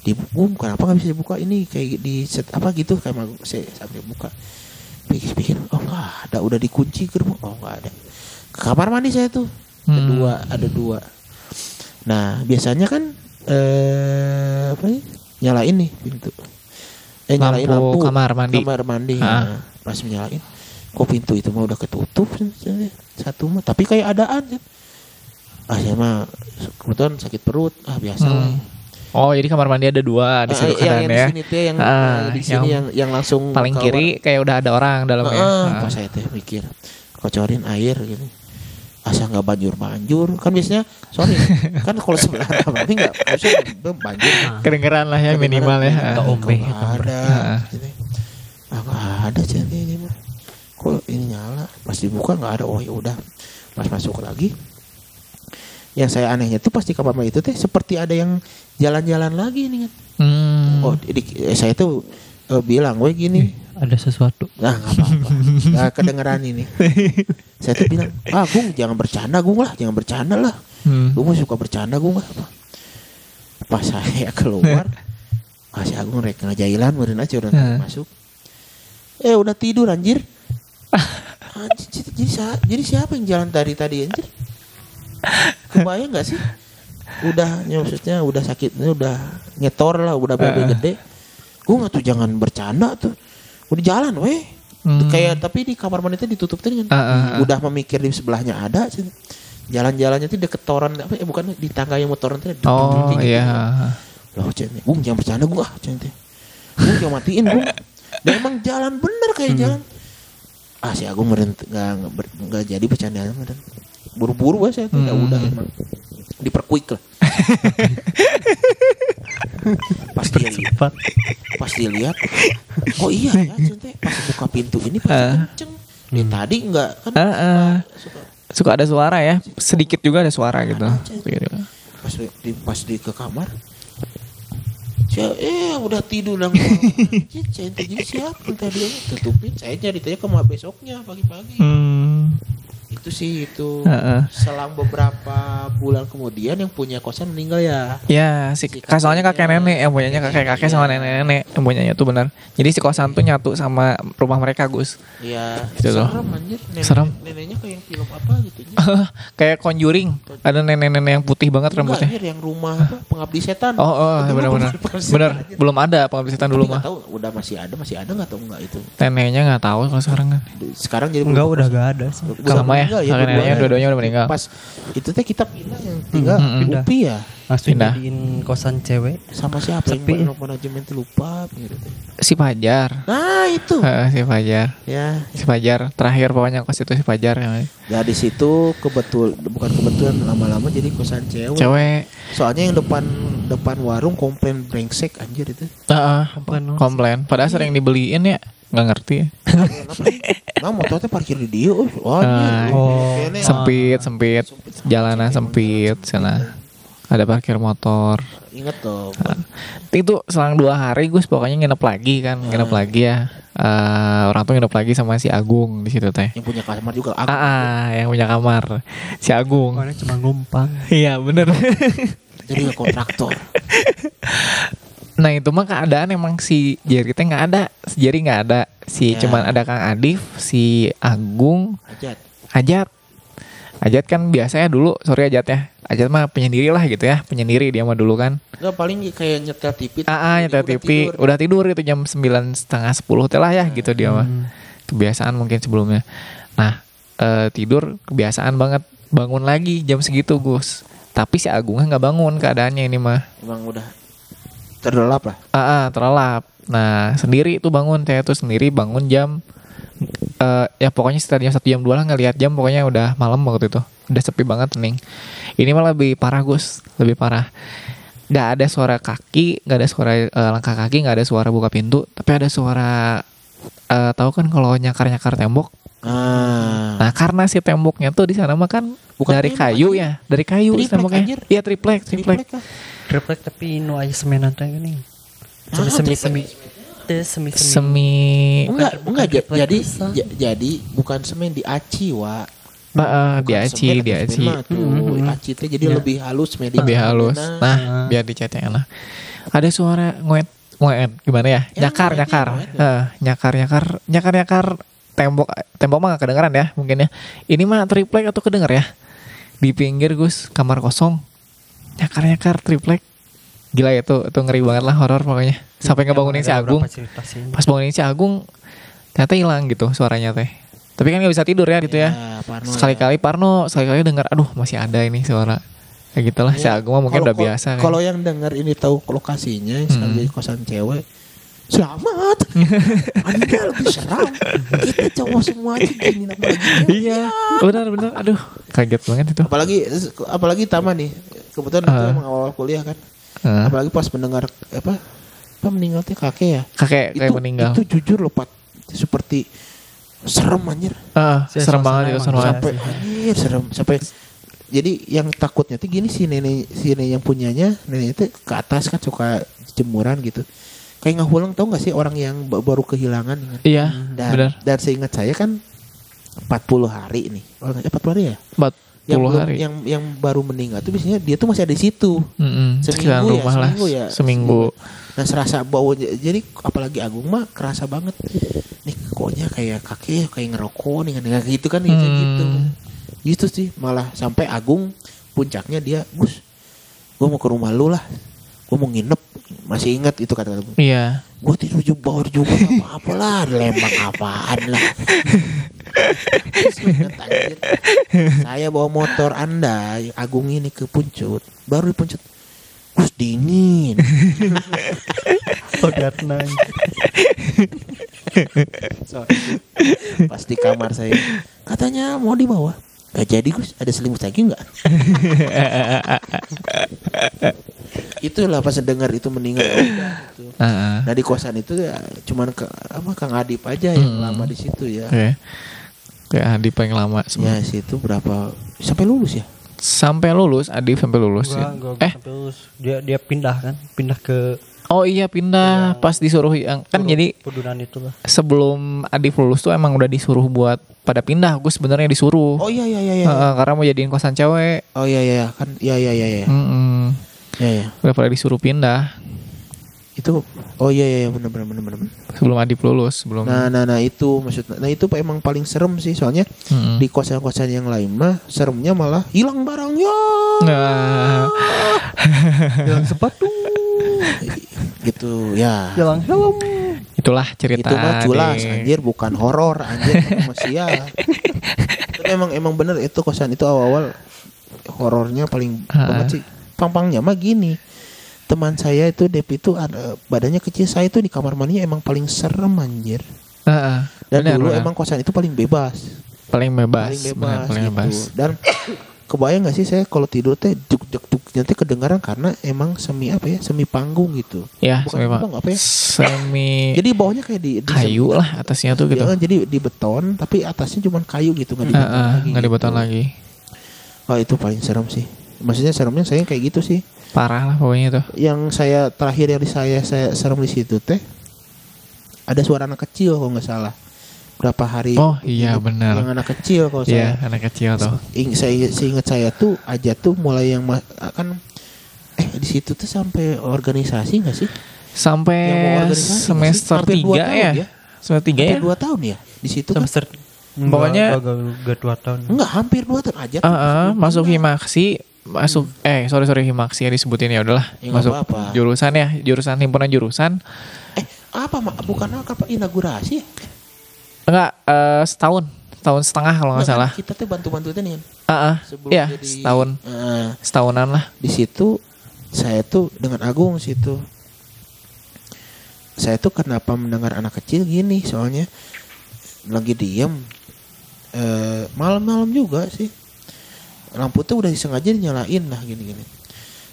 dibuka kenapa nggak bisa dibuka ini kayak di set apa gitu kayak mau saya sampai buka pikir pikir oh nggak ada udah dikunci gerbang oh nggak ada ke kamar mandi saya tuh Hmm. dua ada dua nah biasanya kan eh apa nih nyalain nih pintu eh nyalain Lampu lampu kamar mandi. kamar mandi Ah. Nah, pas menyalain kok pintu itu mah udah ketutup satu mah tapi kayak adaan kan ah saya mah kebetulan sakit perut ah biasa Hmm. lah. Oh, jadi kamar mandi ada dua di Ah, yang, yang di ya. sini tuh yang Ah, ah, di sini yang yang yang langsung Paling kiri kayak udah ada orang dalamnya. Ah, Ah. pas saya teh mikir kocorin air gini asa nggak banjur banjur kan biasanya sorry kan kalau sebelah tapi nggak harusnya banjir Kedengeran lah ya minimal ya. Ah. Ke ombe. Nggak ada Ah. Gitu. ah nggak ada ini mah kok ini nyala pas dibuka nggak ada oh ya udah pas masuk lagi yang saya anehnya tuh pas di kamar mandi itu teh seperti ada yang jalan-jalan lagi nih kan Hmm. oh di- eh, saya tuh eh, bilang gue gini Ada sesuatu. Nah nggak apa-apa. Nggak kedengeran ini. Saya tuh bilang Ah Gung jangan bercanda Gung lah Jangan bercanda lah. Hmm. Gung mah suka bercanda Gung lah Pas saya keluar si Agung rek ngajailan Meren aja udah Heeh. masuk. Eh udah tidur anjir. Anjir jadi, jadi, siapa yang jalan tadi tadi anjir? Kebayang gak sih? Udah ya maksudnya Udah sakitnya Udah nyetor lah Udah bebe Heeh. gede. Gung tuh jangan bercanda tuh Udah jalan weh Hmm. kayak tapi di kamar mandi itu ditutup tuh kan Ah, ah, ah. udah memikir di sebelahnya ada sih. jalan-jalannya tuh deket toran apa eh bukan di tangga yang motoran tuh Oh iya. gitu. loh centnya bung jangan bercanda bung ah bung jangan matiin bung dan emang jalan bener kayak Hmm. jalan ah si Agung nggak nggak jadi bercandaan mah, dan buru-buru saya tuh ya Hmm. udah emang diperkuik lah pas dia lihat pas dilihat oh iya ya centnya pas buka pintu ini pasti Ah. kenceng Dari tadi enggak kan Ah, ah. suka Suka ada suara ya. Sedikit juga ada suara gitu. Gitu. pas di pas di ke kamar eh udah tidur Anjir, saya jadi siapa tadi tutupin saya ceritanya ke besoknya pagi-pagi Hmm. Itu sih itu Heeh. selang beberapa bulan kemudian yang punya kosan meninggal ya Ya, si Si soalnya kakek nenek yang punyanya kakek kakek sama nenek nenek yang punyanya tuh benar. Jadi si kosan tuh nyatu sama rumah mereka Gus. ya Gitu loh. serem anjir nenek, Serem. neneknya kayak yang film apa gitu. Kayak Conjuring. Ada nenek-nenek yang putih banget Enggak, rambutnya. anjir, yang rumah apa pengabdi setan Oh, oh setan, Benar, anjir. belum ada pengabdi setan dulu nggak mah. tahu udah masih ada masih ada nggak tahu enggak itu Neneknya nggak tahu kalau sekarang kan. sekarang jadi Enggak berubah udah gak ada Sama ya, meninggal kakek neneknya dua-duanya. udah meninggal. Pas itu teh kita pindah yang tinggal Hmm, hmm. Upi ya Langsung Pindah. jadiin kosan cewek. sama siapa Sepi. yang mana- manajemen tuh lupa gitu. Si Fajar. Nah itu Heeh, si Fajar. ya. Si Fajar. Terakhir pokoknya kos itu si Fajar. ya. Ya di situ kebetul bukan kebetulan lama-lama jadi kosan cewek. Cewek. Soalnya yang depan depan warung komplain brengsek anjir itu. Heeh. Komplain, Komplain. Padahal sering dibeliin ya. Nggak ngerti ya. Nah motornya parkir di dia. Oh, oh, Ah, Oh. Sempit, sempit. Jalanan sempit sana. Ada parkir motor. Ingat dong. Itu selang dua hari Gus pokoknya nginep lagi kan, nginep lagi ya. Eh, orang tuh nginep lagi sama si Agung di situ teh. Yang punya kamar juga Ah, aku. ah, yang punya kamar si Agung. Pokoknya cuma numpang. Iya bener. Jadi kontraktor. nah itu mah keadaan emang si Jerry teh nggak ada, si Jerry nggak ada, si Ya. cuman ada Kang Adif, si Agung, Ajat. Ajat. Ajat kan biasanya dulu sorry Ajat ya. Ajat mah penyendiri lah gitu ya. Penyendiri dia mah dulu kan. Enggak paling kayak nyetel TV. ah ah, nyetel udah TV tidur. udah tidur gitu jam sembilan setengah sepuluh lah ya gitu dia mah. Kebiasaan mungkin sebelumnya. Nah eh, tidur kebiasaan banget. Bangun lagi jam segitu Gus. Tapi si Agungnya nggak bangun keadaannya ini mah. Emang udah terlelap lah. ah ah, terlelap. Nah sendiri tuh bangun saya tuh sendiri bangun jam eh ya pokoknya sekitar jam satu jam dua lah ngelihat jam pokoknya udah malam waktu itu. Udah sepi banget hening ini malah lebih parah Gus. Lebih parah. Nggak ada suara kaki nggak ada suara eh, langkah kaki nggak ada suara buka pintu tapi ada suara eh, tahu kan kalau nyakar nyakar tembok? Ah. nah karena si temboknya tuh di sana mah kan Bukan dari kayu ya dari kayu Triplek, temboknya. iya triplek triplek. Triplek Triplek tapi nu aya semenan teh gini. Semi Ah, semi triplek. semi. Semi semi. semi Enggak, Bukan enggak triplek jadi jadi bukan semen di aci, wa. Nah, eh, Bukan di aci semen di atau aci semen. Mhm. Aci teh jadi Ya. lebih halus semen di lebih halus. Nah, Nah, Ah. biar dicetnya enak. Ada suara ngoet ngoet gimana ya? Ya, nyakar ya, nyakar. ngoet ya. Eh, nyakar nyakar nyakar nyakar tembok tembok mah gak kedengeran ya mungkin ya. Ini mah triplek atau kedenger ya? Di pinggir Gus, kamar kosong. Nyakar nyakar triplek. Gila ya tuh, itu ngeri banget lah horor pokoknya. Sampai ngebangunin si Agung. Pas bangunin si Agung ternyata hilang gitu suaranya teh. Tapi kan nggak bisa tidur ya gitu ya. Parno Sekali-kali Parno, sekali-kali dengar, aduh masih ada ini suara. Kayak gitulah, si Ya, Agung mah mungkin udah biasa. kan. Kalau yang dengar ini tahu lokasinya, misalnya Hmm. di kosan cewek, selamat. Anda lebih seram. Kita cowok semua aja gini. Iya, benar-benar. Aduh, kaget banget itu. Apalagi apalagi taman nih. Kebetulan itu Ah. emang awal kuliah kan. Heeh. Apalagi pas mendengar apa? Apa meninggal teh kakek ya? kakek kayak itu, meninggal. Itu jujur loh, Pat. Seperti serem anjir. Heeh, Si serem suasana banget itu serem banget. sampai anjir serem sampai jadi yang takutnya tuh gini si nenek si nenek yang punyanya nenek itu ke atas kan suka jemuran gitu kayak ngahulang tau gak sih orang yang ba- baru kehilangan kan? Iya, dan benar. dan seingat saya kan 40 hari nih oh, eh, 40 hari ya 40 yang belum- hari. yang yang baru meninggal tuh biasanya dia tuh masih ada di situ Mm-mm, seminggu ya, rumah lah. seminggu ya, Seminggu. nah serasa baunya jadi apalagi Agung mah kerasa banget nih koknya kayak kakek kayak ngerokok nih kayak gitu kan gitu Hmm. gitu gitu sih malah sampai Agung puncaknya dia Gus gue mau ke rumah lu lah gue mau nginep masih ingat itu kata Agung Iya. gue tidur bawah juga apa apa lah lembang apaan lah Anjir. saya bawa motor anda Agung ini ke Puncut baru di Puncut Gus dingin Oh, Darna. Sorry. pas di kamar saya katanya mau dibawa Gak jadi Gus ada selimut lagi nggak itulah pas dengar itu meninggal gitu. Heeh. Nah di kosan itu ya cuman ke, apa Kang Adip aja yang Hmm. lama di situ ya. Oke. Kayak Adi paling lama Ya sebenarnya. situ berapa sampai lulus ya? Sampai lulus, Adi sampai lulus. Gua, ya. gua, eh, sampai lulus. dia dia pindah kan, pindah ke oh iya pindah pas disuruh yang kan jadi itu lah. sebelum Adi lulus tuh emang udah disuruh buat pada pindah. Gue sebenarnya disuruh. Oh iya iya iya iya. Heeh, karena mau jadiin kosan cewek. Oh iya iya iya. kan iya iya iya iya. Mm-mm. Iya iya. Udah pada disuruh pindah Itu oh iya iya iya, benar benar benar benar. benar. sebelum Adip lulus, sebelum Nah nah nah itu maksudnya. Nah itu emang paling serem sih soalnya Mm-mm. di kosan-kosan yang lain mah seremnya malah hilang barangnya. Nah, Hilang sepatu, gitu ya. hilang helm. itulah cerita itu mah culas di- anjir bukan horor anjir masih ya tapi emang emang bener itu kosan itu awal-awal horornya paling banget sih pampangnya mah gini teman saya itu Dep itu ada badannya kecil saya itu di kamar mandinya emang paling serem anjir Heeh, dan benar, dulu benar. emang kosan itu paling bebas paling bebas, paling bebas paling gitu bebas. dan kebayang gak sih saya kalau tidur teh juk juk juk nanti kedengaran karena emang semi apa ya semi panggung gitu Ya, Bukan semi, panggung, apa ya? Semi jadi bawahnya kayak di, di kayu lah atasnya tuh gitu. Ya kan, jadi di beton tapi atasnya cuma kayu gitu nggak di beton Heeh, lagi. nggak di beton lagi. Oh itu paling serem sih. Maksudnya seremnya saya kayak gitu sih. Parah lah pokoknya tuh. Yang saya terakhir yang di saya saya serem di situ teh ada suara anak kecil kalau nggak salah. Berapa hari? Oh, iya, benar. Yang anak kecil kalau Iya, saya. anak kecil tuh. Ing, saya seingat saya tuh aja tuh mulai yang kan eh di situ tuh sampai organisasi nggak sih? Sampai semester Hampir dua 3 tahun ya. ya? Semester 3 ya. Dua tahun ya di situ kan? Semester Pokoknya- Enggak, enggak dua tahun. Enggak, hampir dua tahun aja. Ah, ah, masuk himaksi masuk eh sorry sorry himaksi ya disebutin ya udahlah. Ya, masuk apa-apa. jurusan ya jurusan himpunan jurusan. Eh, apa mak? Bukan apa inaugurasi ya? enggak eh, setahun. Setahun setengah kalau nggak Enggak, salah. Kita tuh bantu-bantu itu nih. Ah, Sebelum iya jadi setahun. Eh, setahunan lah. Di situ saya tuh dengan Agung situ. Saya tuh kenapa mendengar anak kecil gini? Soalnya lagi diem eh, malam-malam juga sih lampu tuh udah disengaja dinyalain lah gini-gini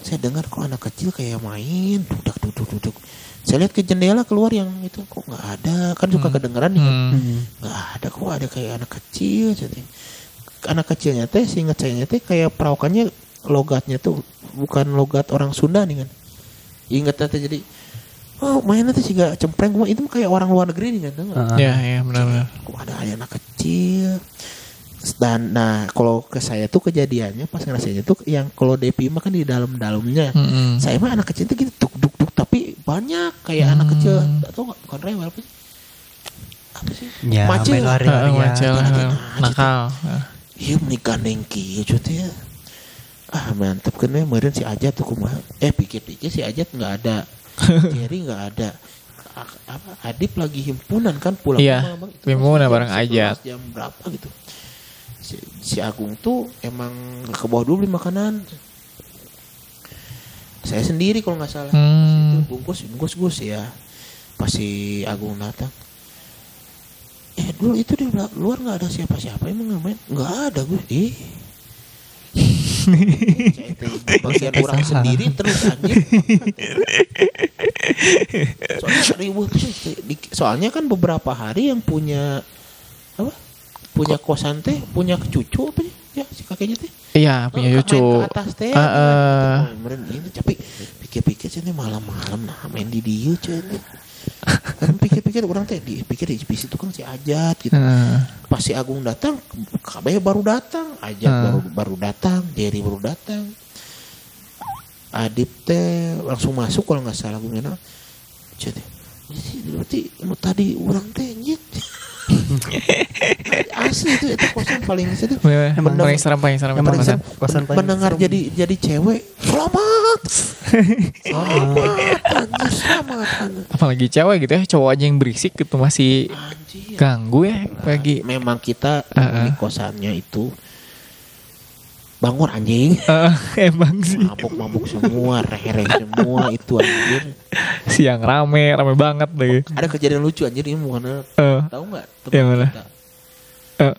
saya dengar kok anak kecil kayak main dudak duduk duduk saya lihat ke jendela keluar yang itu kok nggak ada kan suka Hmm. kedengeran nih Hmm. Hmm. nggak ada kok ada kayak anak kecil jadi anak kecilnya teh seingat saya teh kayak perawakannya logatnya tuh bukan logat orang Sunda nih kan ingat teh jadi oh mainnya tuh juga cempreng itu kayak orang luar negeri nih kan? Ah. ya ya benar-benar kok ada anak kecil dan nah kalau ke saya tuh kejadiannya pas ngerasainnya tuh yang kalau Depi mah kan di dalam-dalamnya Mm-mm. saya mah anak kecil tuh gitu duk duk duk tapi banyak kayak anak Hmm. kecil atau nggak bukan rewel apa sih apa sih Ya, Macil. main Ah, lari-larian. macel, lagi ah, aja nakal Ah. Iya menikah nengki cuy ya. Ah mantep kan ya kemarin si Ajat tuh kumaha. Eh pikir-pikir si Ajat nggak ada. Jerry nggak ada. Apa Adip lagi himpunan kan pulang Iya, malam, itu himpunan bareng 11, Ajat. Jam berapa gitu. Si, si Agung tuh emang ke bawah dulu beli makanan. Saya sendiri kalau nggak salah. Hmm. Itu bungkus bungkus gus ya. Pas si Agung datang. Eh dulu itu di luar nggak ada siapa-siapa emang ngapain? Nggak ada gue. Ih. Bagian orang sendiri terus anjir. Soalnya ribut Soalnya kan beberapa hari yang punya apa? Punya kosan teh, punya cucu apa? Ya si kakeknya teh. iya punya Oh, cucu ke atas teh. Oh, kemarin ini tapi pikir-pikir sih ini malam-malam nah main di dia cuy. Kan pikir-pikir orang teh di pikir di situ kan si Ajat gitu. Ah. Pas si Agung datang, KB baru datang, Ajat Ah. baru baru datang, Jerry baru datang. Adip teh langsung masuk kalau nggak salah gue kenal. Jadi berarti tadi orang teh nyet. Asli itu itu kosan paling sedih. Emang Mendengar- paling serem paling serem yang itu paling kosan. serem, kosan paling mendengar serem. jadi jadi cewek selamat selamat apalagi cewek gitu ya cowok aja yang berisik gitu masih Anjir. ganggu ya lagi memang kita Ah, di kosannya itu bangun anjing. Eh, emang sih. Mabuk-mabuk semua rehe semua itu anjir siang rame rame banget deh. Ada kejadian lucu anjir ini bukan Eh, tahu nggak Yang mana? kita? Eh,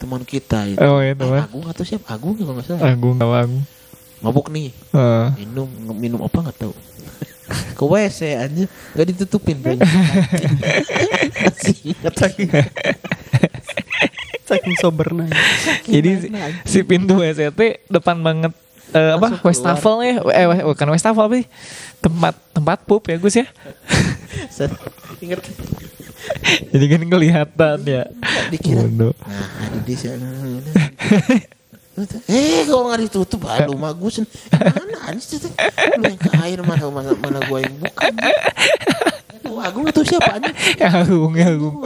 teman kita itu. Oh, Eh, teman. Agung atau siapa? Agung ya kalau nggak salah. Agung Agung. Mabuk nih. Eh, minum minum apa nggak tahu. Ke WC aja nggak ditutupin masih ingat lagi Saking sobernya. jadi si, si pintu WCT depan banget eh, apa Westafel ya eh bukan Westafel sih? Tempat tempat pup ya Gus ya? Ingat. Jadi kan kelihatan ya. Dikira. Nah ada di sana eh kalau nggak ditutup aduh bagus mana ada sih tuh? lu yang ke air mana mana mana gua yang bukan Aduh, Agung itu siapa aja ya Agung ya Agung.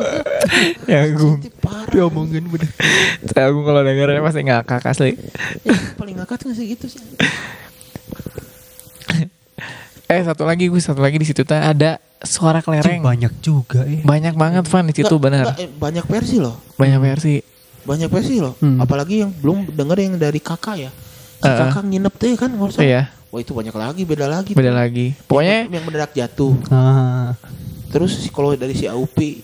Ya Agung. Parah. Diomongin udah. Si Agung kalau dengerin pasti ngakak asli. Ya, paling ngakak nggak sih gitu sih. Eh satu lagi Gus. Satu lagi di situ tuh ada suara kelereng. Banyak juga ya. banyak banget Van di situ benar eh, banyak versi loh. Banyak versi. Banyak versi loh. Hmm. apalagi yang belum denger yang dari kakak ya. Si eh. kakak nginep tuh kan nggak usah iya wah itu banyak lagi beda lagi. Beda lagi. Pokoknya yang, yang mendadak jatuh. Ah. terus kalau dari si Aupi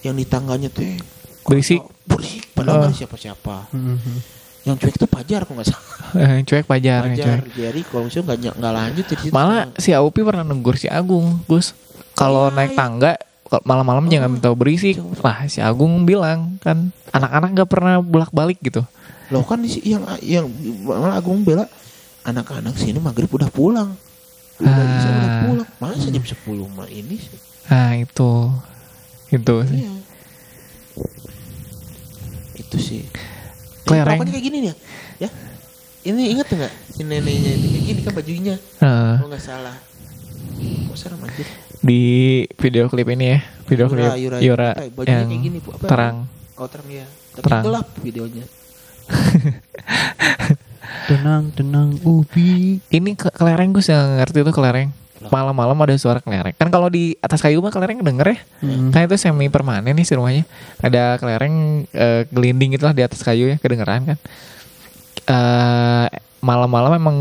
yang di tangganya tuh eh, Berisik. berisik? Padahal Oh. siapa-siapa. Mhm. yang cuek tuh pajar kok nggak salah. Eh, cuek pajar pajar cuek. Jadi kalau misalnya nggak nggak lanjut situ. Malah si Aupi pernah negur si Agung Gus. Kalau Iya, naik iya. tangga malam-malam jangan minta berisik. lah si Agung bilang kan anak-anak nggak pernah bolak-balik gitu. Loh kan yang yang malah Agung bela anak-anak sini maghrib udah pulang udah bisa udah Ah. pulang masa jam 10 mah ini sih nah itu itu sih Iya. Itu sih. Kelereng. Kayak gini nih ya. ya. Ini inget nggak si neneknya ini kayak gini kan bajunya Nah, kalau nggak salah. Kok serem anjir. di video klip ini ya video Yura, klip Yura, Yura, Yura. Bajunya yang kayak gini. Apa? terang Oh terang ya. Tapi Terang. gelap videonya. Tenang, tenang, Ubi. Ini ke kelereng gus yang ngerti itu kelereng. Malam-malam ada suara kelereng. Kan kalau di atas kayu mah kelereng denger ya. Hmm. Kan itu semi permanen nih si rumahnya. Ada kelereng eh, gelinding itulah di atas kayu ya kedengeran kan. Eh malam-malam emang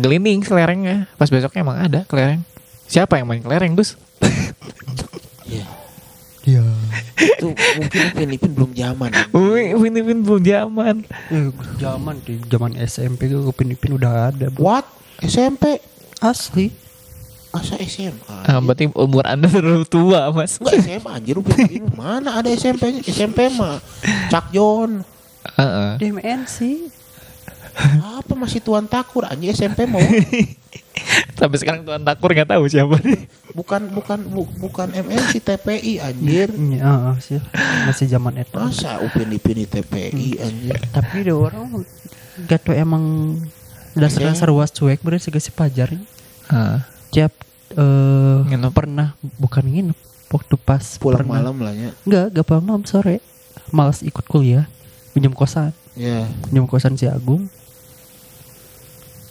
gelinding kelerengnya. Pas besoknya emang ada kelereng. Siapa yang main kelereng Gus? Iya. Iya. Itu mungkin Upin Ipin belum zaman. Wih, Upin Ipin belum zaman. Eh, zaman di zaman SMP tuh Upin Ipin udah ada. Bro. What? SMP? Asli. Masa SMA? Ah, berarti umur anda terlalu tua mas. Enggak SMA anjir Upin Ipin mana ada SMP-nya? SMP mah Cak Jon. Heeh. DMNC. Apa masih Tuan Takur anjir SMP mau Sampai sekarang Tuan Takur nggak tahu siapa nih. bukan bukan bu- bukan MNC TPI anjir. Iya, ah, sih. Masih zaman itu. Masa Upin Ipin di TPI anjir. Tapi ada orang gak tau emang dasar-dasar was cuek bener sih si pajar Ah, tiap eh Nginep. pernah bukan nginep waktu pas Pulang pernah, malam lah ya. enggak gak pulang malam sore malas ikut kuliah pinjam kosan Ya. pinjam kosan si Agung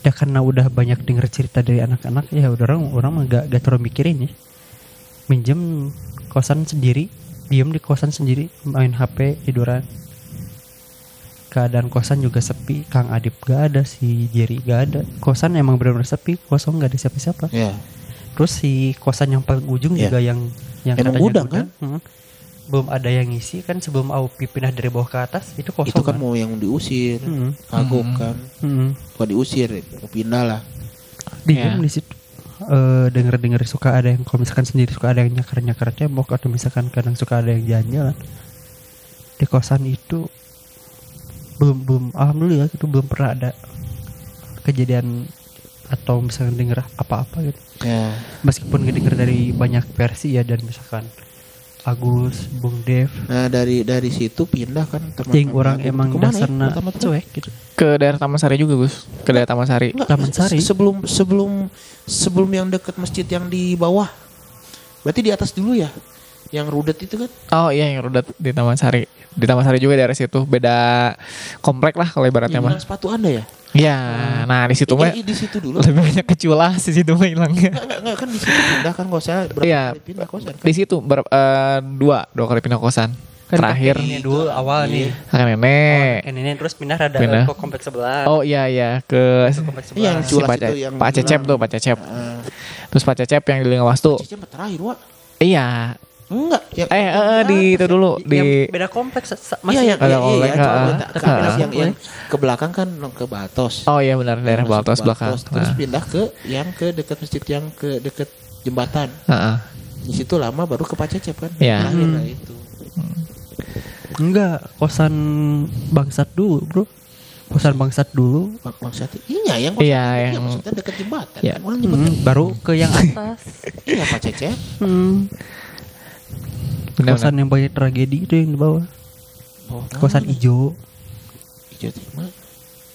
ya karena udah banyak denger cerita dari anak-anak ya udah orang orang mah gak, gak terlalu mikirin ya minjem kosan sendiri diem di kosan sendiri main HP tiduran keadaan kosan juga sepi Kang Adip gak ada si Jerry gak ada kosan emang benar-benar sepi kosong gak ada siapa-siapa Ya. terus si kosan yang paling ujung Iya. juga yang yang Emang gudang, kan? Hmm. Belum ada yang ngisi kan sebelum Aupi pindah dari bawah ke atas itu kosong Itu kan mau yang diusir. Hmm. Kagok Hmm. kan. Hmm. Bukan diusir, mau pindah lah. diem Ya. di situ Eh denger denger suka ada yang kalau misalkan sendiri suka ada yang nyakar nyakar tembok atau misalkan kadang suka ada yang jalan-jalan di kosan itu belum belum alhamdulillah itu belum pernah ada kejadian atau misalkan denger apa-apa gitu Ya. meskipun denger dari banyak versi ya dan misalkan Agus, Bung Dev, Nah dari dari situ pindah kan teman yang orang emang Ke mana ya? dasarnya Pertama tuh? cuek gitu. Ke daerah Taman Sari juga Gus. Ke daerah Taman Sari. Enggak, Taman Sari. se- Sebelum sebelum sebelum yang dekat masjid yang di bawah. Berarti di atas dulu ya. Yang rudet itu kan. Oh iya yang rudet di Taman Sari. Di Taman Sari juga daerah situ. Beda komplek lah kalau ibaratnya mah. Sepatu Anda ya? Iya. Nah di situ mah Iya, di situ dulu. lebih banyak keculas di situ mah hilangnya. Enggak, enggak, enggak kan di situ pindah kan gak usah berapa Iya. kali pindah kosan kan. Di situ ber, eh, dua dua kali pindah kosan. Terakhir ini dulu awal nih. kakek nenek. Kan ini terus pindah rada Pindah. ke kompleks sebelah. Oh iya iya ke Ke kompleks Iya, yang sebelah. si culas Pak, itu yang Pak Cecep tuh Pak Cecep. Ah, Terus Pak Cecep yang di Lingawastu. Cecep terakhir, Wak. Iya. Enggak, yang Eh, eh, eh, di itu dulu Yang di beda kompleks Iya, masih yang iya, iya, iya, coba ah. beda. Tapi Kan beda yang, yang komplek. ke belakang kan ke Batos. Oh iya benar daerah Baltos belakang. Terus Nah, pindah ke yang ke dekat masjid yang ke dekat jembatan. heeh. Di situ lama baru ke Pak Cecep kan. Iya. Terakhir Hmm. lah itu. enggak kosan bangsat dulu, Bro. Kosan bangsat dulu. Bang, Bang Sati. Iya, yang Iya, iya, yang- maksudnya dekat jembatan. Iya. Kan jembatan. Hmm, baru ke yang atas. Iya, Pak Cecep. Hmm. Benar, kosan yang banyak tragedi itu yang di bawah. Oh, Kosan mana? ijo. Ijo Timah.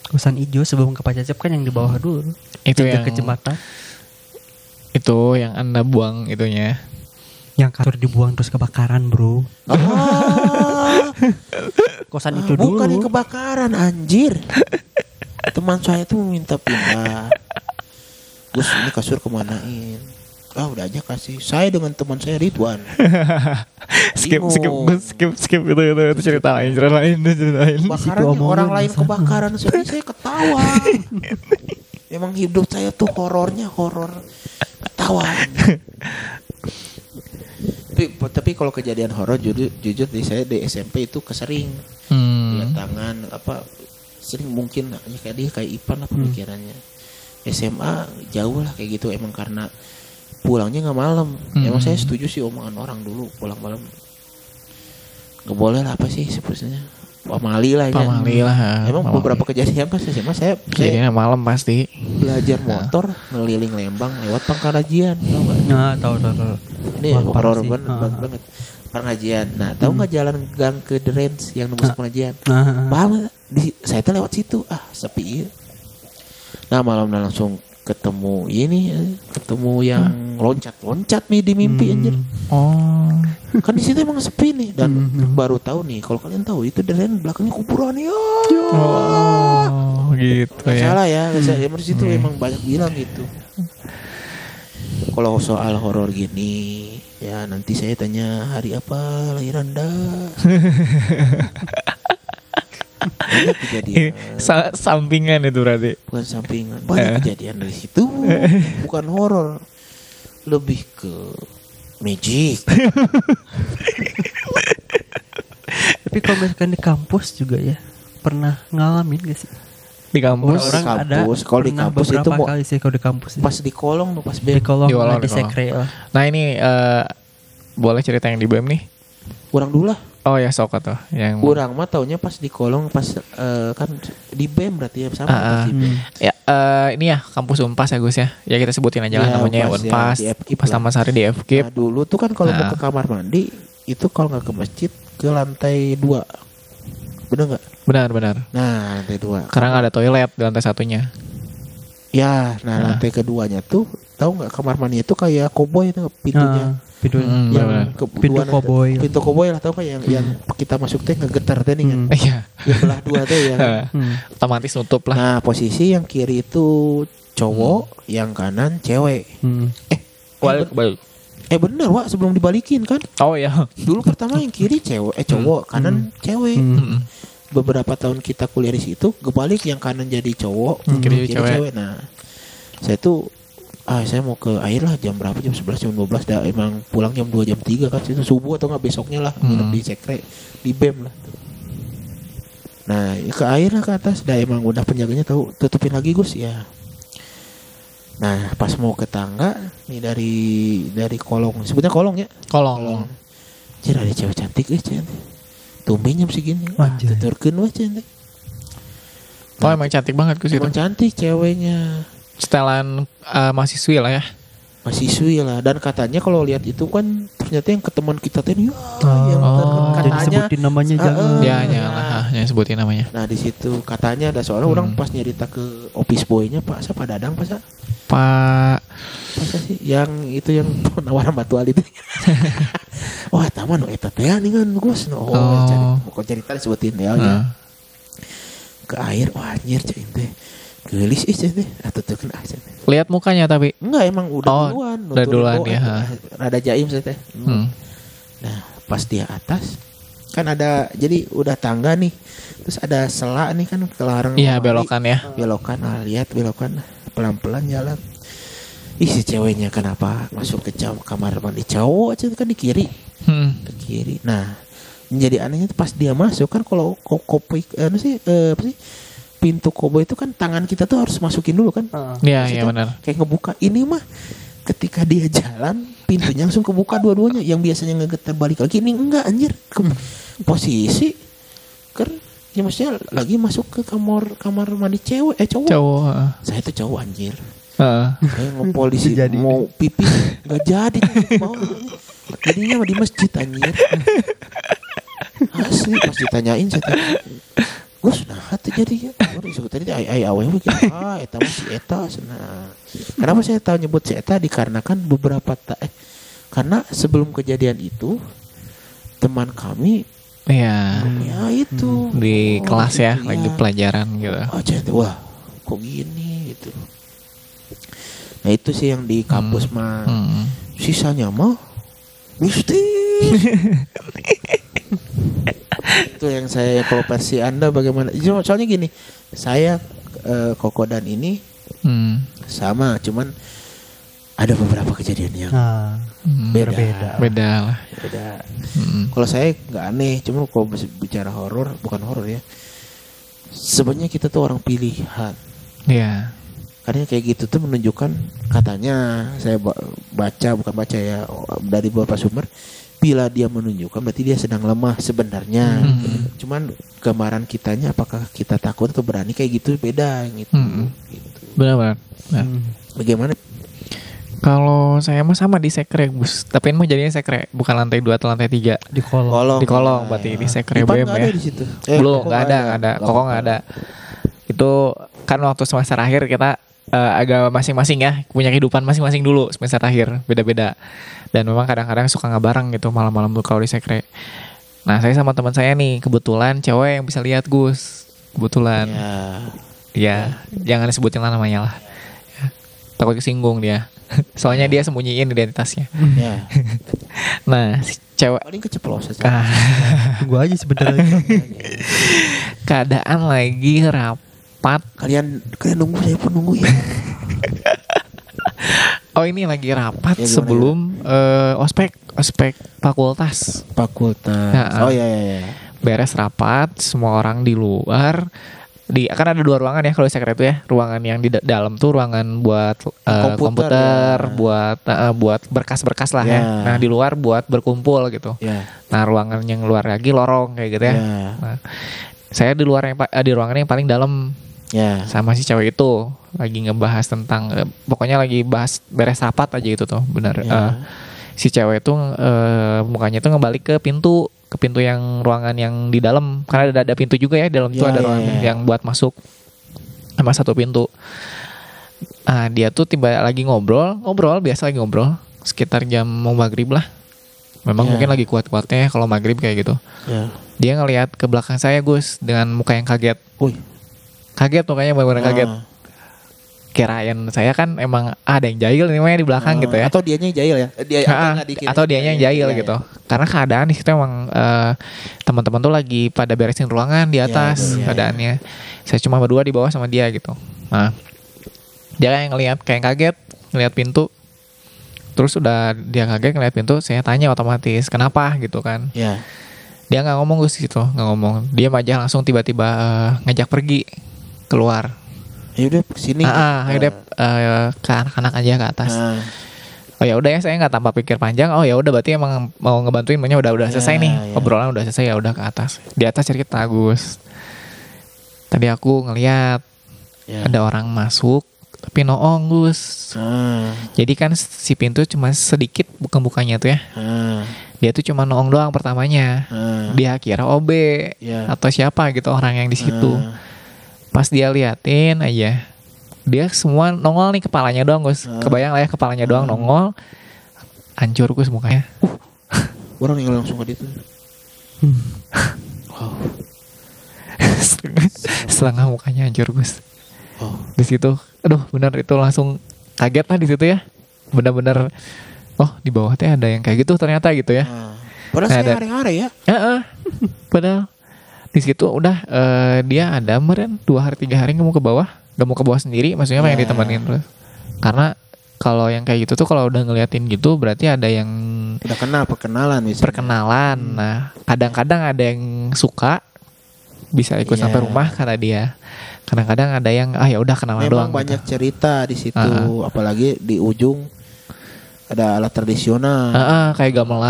Kosan ijo sebelum ke Pak Cecep kan yang di bawah dulu. Itu Yang yang ke jembatan. itu yang Anda buang itunya. Yang kasur dibuang terus kebakaran, Bro. Ah, Kosan itu dulu. bukan yang kebakaran anjir. Teman saya tuh minta pindah. Gus ini kasur kemanain? Ah udah aja kasih. Saya dengan teman saya Ridwan. skip skip skip skip itu itu, itu ceritain ceritain ceritain. Kebakaran Situ yang omongan orang lain kebakaran sedih saya ketawa. Emang hidup saya tuh horornya horor ketawa. tapi, tapi kalau kejadian horor jujur, jujur di saya di SMP itu kesering lihat Hmm. tangan apa sering mungkin ya kayak dia kayak Ipan lah pemikirannya. SMA jauh lah kayak gitu emang karena pulangnya nggak malam. Emang Hmm. saya setuju sih omongan orang dulu pulang malam nggak boleh lah apa sih sebenarnya pamali lah ya. Pamali lah. Emang pamali. beberapa kejadian pas SMA saya, malam pasti. belajar motor ngeliling Lembang lewat Pangkarajian. Nah, tahu tahu tahu. Ini Wah, horor banget, Ah. banget, banget. Pengajian. Nah, tahu nggak jalan gang ke The Range yang nembus pengajian? Nah, Paham nggak? di saya tuh lewat situ. Ah, sepi. Nah, malam langsung ketemu ini eh, ketemu yang loncat-loncat nih di mimpi anjir. Oh. Kan di situ emang sepi nih dan baru tahu nih kalau kalian tahu itu dan belakangnya kuburan ya. Oh, gitu ya. salah ya, salah. Emang di situ emang banyak bilang gitu. Kalau soal horor gini, ya nanti saya tanya hari apa lahir Anda. Banyak kejadian, Sa- sampingan itu berarti. bukan sampingan. Banyak kejadian dari situ, bukan horor. Lebih ke magic. Tapi kalau misalkan di kampus juga ya pernah ngalamin gak sih? Di kampus. Orang kampus, kalau di kampus itu mau- kali sih kalau di kampus. ya. Pas di kolong tuh, pas di kolong, Di kolong, di di kolong. sekre lah. Nah ini eh, boleh cerita yang di BEM nih? Kurang dulu lah. Oh ya sok tuh yang Kurang mah taunya pas di kolong pas eh, kan di bem berarti ya sama Ah, pas ah. di bem. Hmm. Ya eh, ini ya kampus Unpas ya Gus ya. Ya kita sebutin aja lah Ya, namanya Unpas ya, Unpas. Taman Sari di FKIP. Nah, dulu tuh kan kalau mau Ah. ke kamar mandi itu kalau nggak ke masjid ke lantai dua, bener nggak? Benar benar. Nah lantai dua. Karena nggak ada toilet di lantai satunya. Ya, nah Ah. lantai keduanya tuh tahu nggak kamar mandi itu kayak koboi itu pintunya. Ah, pintu Hmm, yang ke Pintu koboi. Pintu koboi lah tahu kan yang yang kita masuk teh ngegetar teh nih kan. Hmm. Iya. Yang belah dua teh ya. Hmm. Otomatis nutup lah. Nah posisi yang kiri itu cowok, yang kanan cewek. Hmm. Eh, Balik, balik. eh bener Wak sebelum dibalikin kan? Oh ya. Dulu pertama yang kiri cewek, eh cowok, kanan cewek. Hmm. Mm-mm. beberapa tahun kita kuliah di situ kebalik yang kanan jadi cowok Hmm, kiri kiri cewek. cewek. nah saya tuh ah saya mau ke air lah jam berapa? Jam 11 jam 12 dah emang pulang jam 2 jam 3 kan. Itu subuh atau nggak besoknya lah. Hmm. di sekre di bem lah. Nah ke air lah ke atas. Dah emang udah penjaganya tahu tutupin lagi Gus. Ya. Nah pas mau ke tangga nih dari dari kolong. Sebutnya kolong ya? Kolong. Cira ada cewek cantik eh cantik tumben jam segini. Ah, Anjay. tuturkeun wah cantik Oh emang cantik banget Gus itu. Emang cantik ceweknya Setelan eh, mahasiswi lah ya. mahasiswi lah dan katanya kalau lihat itu kan ternyata yang ke teman kita tadi ya, yang Oh. ter- Jadi katanya sebutin namanya Ah, jangan. ah. Ya jangan lah, ah, jangan sebutin namanya. nah di situ katanya ada seorang orang Hmm. pas nyerita ke office boynya pak siapa dadang pak Sa? Pak Pak Sa sih yang itu yang penawaran batu alit oh taman oh eta teh nih kan gus no oh, Oh. cari kok cerita disebutin ya, ya. ah, ke air wah anjir cing teh gelis ih cing teh atau tuh kena teh lihat mukanya tapi. enggak emang udah Oh, duluan udah duluan ya, ha. rada jaim saya teh Hmm. Nah, pas di atas kan ada jadi udah tangga nih. Terus ada selak nih kan ke larang. Iya belokan ya. Belokan, ah, lihat belokan pelan-pelan jalan. Ih si ceweknya kenapa masuk ke caw- kamar mandi cowok aja kan di kiri, Hmm. ke kiri. Nah, menjadi anehnya pas dia masuk kan kalau ko- kopi eh, apa sih eh, apa sih pintu kobo itu kan tangan kita tuh harus masukin dulu kan. Iya iya Maksudnya benar. Kayak ngebuka ini mah ketika dia jalan pintunya langsung kebuka dua-duanya yang biasanya ngegetar balik lagi ini enggak anjir ke posisi kan ya maksudnya lagi masuk ke kamar kamar mandi cewek eh cowok Cowok. ah. saya tuh cowok anjir Ah. saya ngepol di sini Jadi. mau pipi nggak jadi mau jadinya mah di masjid anjir asli pas ditanyain saya tanya Gus, nah hati jadi ya. Disebut tadi ai ai awewe we kira, ah eta mah si eta cenah. Kenapa saya tahu nyebut si eta dikarenakan beberapa ta eh karena sebelum kejadian itu teman kami Iya. ya itu Di Oh, kelas ya, gitu, lagi pelajaran gitu. Oh, cerita, wah, kok gini gitu. Nah, itu sih yang di kampus mah. Hmm. Sisanya mah mistis. itu yang saya kalau versi Anda bagaimana? So- Soalnya gini, saya eh, Koko dan ini Hmm. sama, cuman ada beberapa kejadian yang Nah, Hmm. beda. berbeda. Beda lah. Beda. Hmm. Kalau saya nggak aneh, cuma kalau bicara horor, bukan horor ya. Sebenarnya kita tuh orang pilihan. Iya. Karena kayak gitu tuh menunjukkan katanya saya ba- baca bukan baca ya dari beberapa sumber bila dia menunjukkan berarti dia sedang lemah sebenarnya. Hmm. Cuman gambaran kitanya apakah kita takut atau berani kayak gitu beda gitu. Hmm. gitu. Benar-benar. Nah. Hmm. Bagaimana? Kalau saya mah sama di sekre, Gus. Tapi ini mah jadinya sekre, bukan lantai 2 atau lantai 3. di kolong. Kolong. Di kolong Nah, berarti ya. di sekre Ipan nggak ya. ada di situ. Eh, Belum, kok nggak ada, nggak ada. Koko nggak ada. Itu kan waktu semester akhir kita eh, agak masing-masing ya punya kehidupan masing-masing dulu semester akhir beda-beda. Dan memang kadang-kadang suka nggak bareng gitu malam-malam tuh kalau di sekre. Nah saya sama teman saya nih kebetulan cewek yang bisa lihat Gus. Kebetulan. Ya. ya jangan sebutin lah namanya lah. Ya, takut kesinggung dia. Soalnya dia sembunyiin identitasnya. Ya. nah si cewek Paling keceplosan. Ah, Tunggu aja sebentar lagi. keadaan lagi rapat Kalian kalian nunggu saya pun nunggu ya. oh ini lagi rapat Ya, sebelum eh, ospek ospek fakultas Fakultas. Ya, oh ya ya ya. beres rapat semua orang di luar di kan ada dua ruangan ya kalau sekret itu ya ruangan yang di da- dalam tuh ruangan buat eh, Komputer, komputer, ya. buat eh, buat berkas-berkas lah ya Ya. nah di luar buat berkumpul gitu Ya. nah ruangan yang luar lagi lorong kayak gitu ya, Ya. Nah, saya di luar yang di ruangan yang paling dalam Ya. sama si cewek itu lagi ngebahas tentang eh, pokoknya lagi bahas beres rapat aja gitu tuh benar Ya. Eh, si cewek itu eh, mukanya tuh ngebalik ke pintu ke pintu yang ruangan yang di dalam karena ada ada pintu juga ya di dalam tuh Ya, ada ya, ruangan ya. yang buat masuk sama satu pintu ah dia tuh tiba lagi ngobrol ngobrol biasa lagi ngobrol sekitar jam mau maghrib lah memang Ya. mungkin lagi kuat-kuatnya kalau maghrib kayak gitu Ya. dia ngelihat ke belakang saya Gus dengan muka yang kaget Wih. Kaget mukanya benar-benar kaget. Ah. kirain saya kan emang ada yang jahil nih di belakang Ah, gitu ya. Atau dianya yang jahil ya? Eh, Dia Ah, nggak dikira atau dianya yang jahil Iya, gitu. iya. karena keadaan di situ emang eh, teman-teman tuh lagi pada beresin ruangan di Iya, atas iya, iya. keadaannya. Saya cuma berdua di bawah sama dia gitu. Nah dia kayak ngelihat kayak kaget ngelihat pintu. Terus udah dia kaget ngelihat pintu saya tanya otomatis kenapa? gitu kan. Ya. dia nggak ngomong gus gitu nggak ngomong. Dia aja langsung tiba-tiba eh, ngajak pergi keluar Ya udah sini. ah, ah, ayo deh eh, ke anak-anak aja ke atas Ah. Oh ya udah ya saya nggak tanpa pikir panjang. Oh ya udah berarti emang mau ngebantuin makanya udah udah Ya, selesai nih. ya. Obrolan udah selesai ya udah ke atas. Di atas cerita Gus. Tadi aku ngeliat Ya. ada orang masuk tapi noong Gus. Ah. Jadi kan si pintu cuma sedikit bukan bukanya tuh ya. Ah. Dia tuh cuma noong doang pertamanya. Ah. Dia kira OB Ya. atau siapa gitu orang yang di situ. Ah. Pas dia liatin aja dia semua nongol nih kepalanya doang Gus. Ah. Kebayang lah ya kepalanya doang nongol. Hancur Gus mukanya. Orang yang langsung ke itu. setengah, setengah mukanya hancur Gus Oh. di situ aduh benar itu langsung kaget lah di situ ya benar-benar oh di bawah teh ada yang kayak gitu ternyata gitu ya Ah. Padahal Nah, saya hari-hari ya. Heeh. padahal di situ udah eh, dia ada meren dua hari tiga hari nggak mau ke bawah nggak mau ke bawah sendiri maksudnya mah yang Ya. ditemenin terus karena kalau yang kayak gitu tuh kalau udah ngeliatin gitu berarti ada yang Udah kenal perkenalan misalnya. perkenalan nah kadang-kadang ada yang suka bisa ikut Iya. sampai rumah kata dia kadang-kadang ada yang ah ya udah kenalan doang Memang gitu. banyak cerita di situ, Ah. apalagi di ujung ada alat tradisional. Ah, ah, kayak gamelan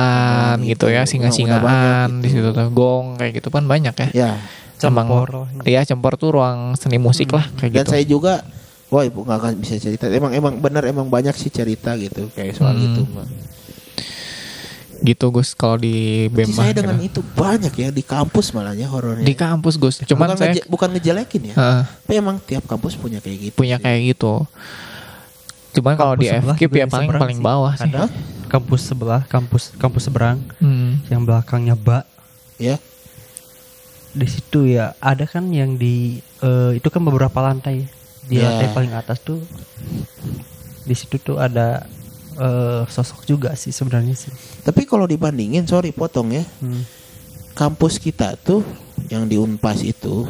Ah, gitu gitu. ya singa-singaan banyak di gitu. situ tuh gong kayak gitu kan banyak ya Ya, Cempor. Iya cempor tuh ruang seni musik lah kayak dan gitu saya juga wah ibu nggak akan bisa cerita. Emang emang benar emang banyak sih cerita gitu kayak soal Hmm. itu. Gitu Gus kalau di Bema saya dengan gitu. itu banyak ya di kampus malahnya horornya. di kampus Gus cuman bukan, saya ngeje- bukan ngejelekin ya. Heeh, Tapi emang tiap kampus punya kayak gitu. punya sih. kayak gitu cuman kalau di FKIP ya paling paling bawah sih Ada kampus sebelah, kampus kampus seberang Hmm. yang belakangnya bak. Ya. Di situ ya ada kan yang di eh, itu kan beberapa lantai. Di Ya. lantai paling atas tuh di situ tuh ada eh, sosok juga sih sebenarnya sih. Tapi kalau dibandingin, sorry potong ya. Hmm. Kampus kita tuh yang di Unpas itu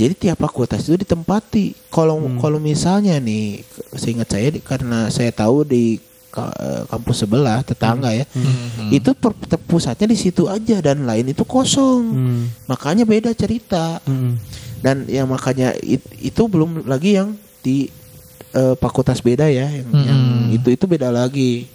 jadi tiap fakultas itu ditempati. Kalau Hmm. kalau misalnya nih, seingat saya karena saya tahu di eh, kampus sebelah tetangga ya, Hmm. itu per, terpusatnya di situ aja dan lain itu kosong. Hmm. Makanya beda cerita. Hmm. Dan yang makanya it- itu belum lagi yang di eh, fakultas beda ya, yang, Hmm. yang itu itu beda lagi.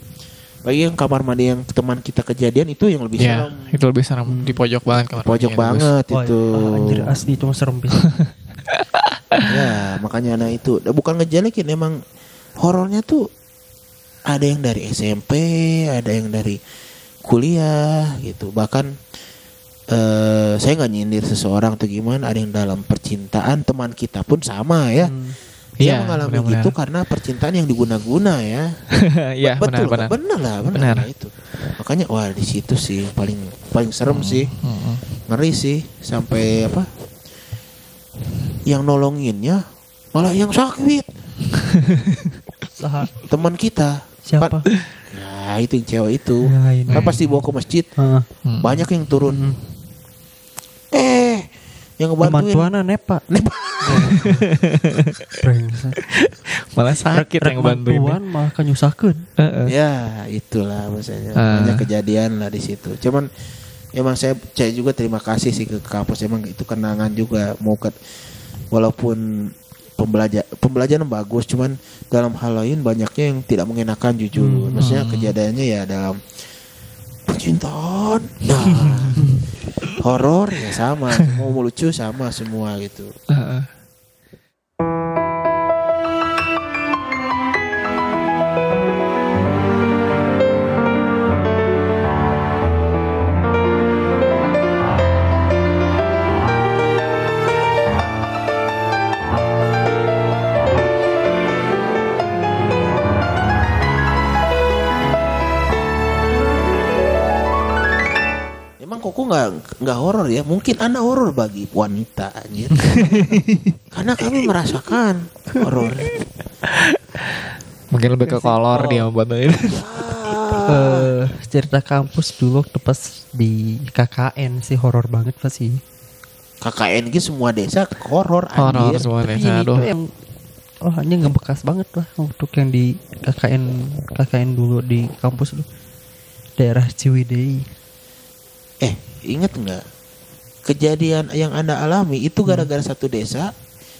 Lagi yang kamar mandi yang teman kita kejadian itu yang lebih ya serem. itu lebih serem di pojok banget kamar Pojok banget Wah, itu. ah, anjir asli itu mah serem pisan. ya, makanya nah itu Nah, bukan ngejelekin emang horornya tuh ada yang dari SMP, ada yang dari kuliah gitu. Bahkan eh saya nggak nyindir seseorang atau gimana, ada yang dalam percintaan teman kita pun sama ya. Hmm. Dia Iya, mengalami benar-benar. gitu karena percintaan yang diguna-guna ya. Iya betul, benar-benar. benar lah, benar, Benar. lah itu. Makanya wah di situ sih paling paling serem sih, Mm-mm. ngeri sih sampai apa? Yang nolonginnya malah yang sakit teman kita. siapa? Pa- Nah itu yang cewek itu. Ya. Kan pasti bawa ke masjid, Heeh. Mm. banyak yang turun. Mm. Eh, yang Teman ngebantuin. tuana nepa. Nepa. Malah sakit yang bantuin. Tuan malah kanyusakeun. Heeh. Ya itulah maksudnya Ah. banyak kejadian lah di situ. Cuman emang saya saya juga terima kasih sih ke kampus emang itu kenangan juga mau ke walaupun pembelajar pembelajaran bagus cuman dalam hal lain banyaknya yang tidak mengenakan jujur. Hmm. Maksudnya kejadiannya ya dalam percintaan. Nah, horor ya sama, mau lucu sama semua gitu. Heeh. Emang nggak horor ya? Mungkin anak horor bagi wanita anjir. Karena kami merasakan horor. Mungkin lebih ke kolor dia bantuin. Eh, cerita kampus dulu waktu pas di KKN sih horor banget pasti. KKN gitu semua desa horor Horor anjir. semua desa. ini Aduh. tuh yang oh hanya ngebekas banget lah untuk yang di KKN KKN dulu di kampus tuh daerah Ciwidey. Eh, ingat nggak? Kejadian yang Anda alami itu gara-gara satu desa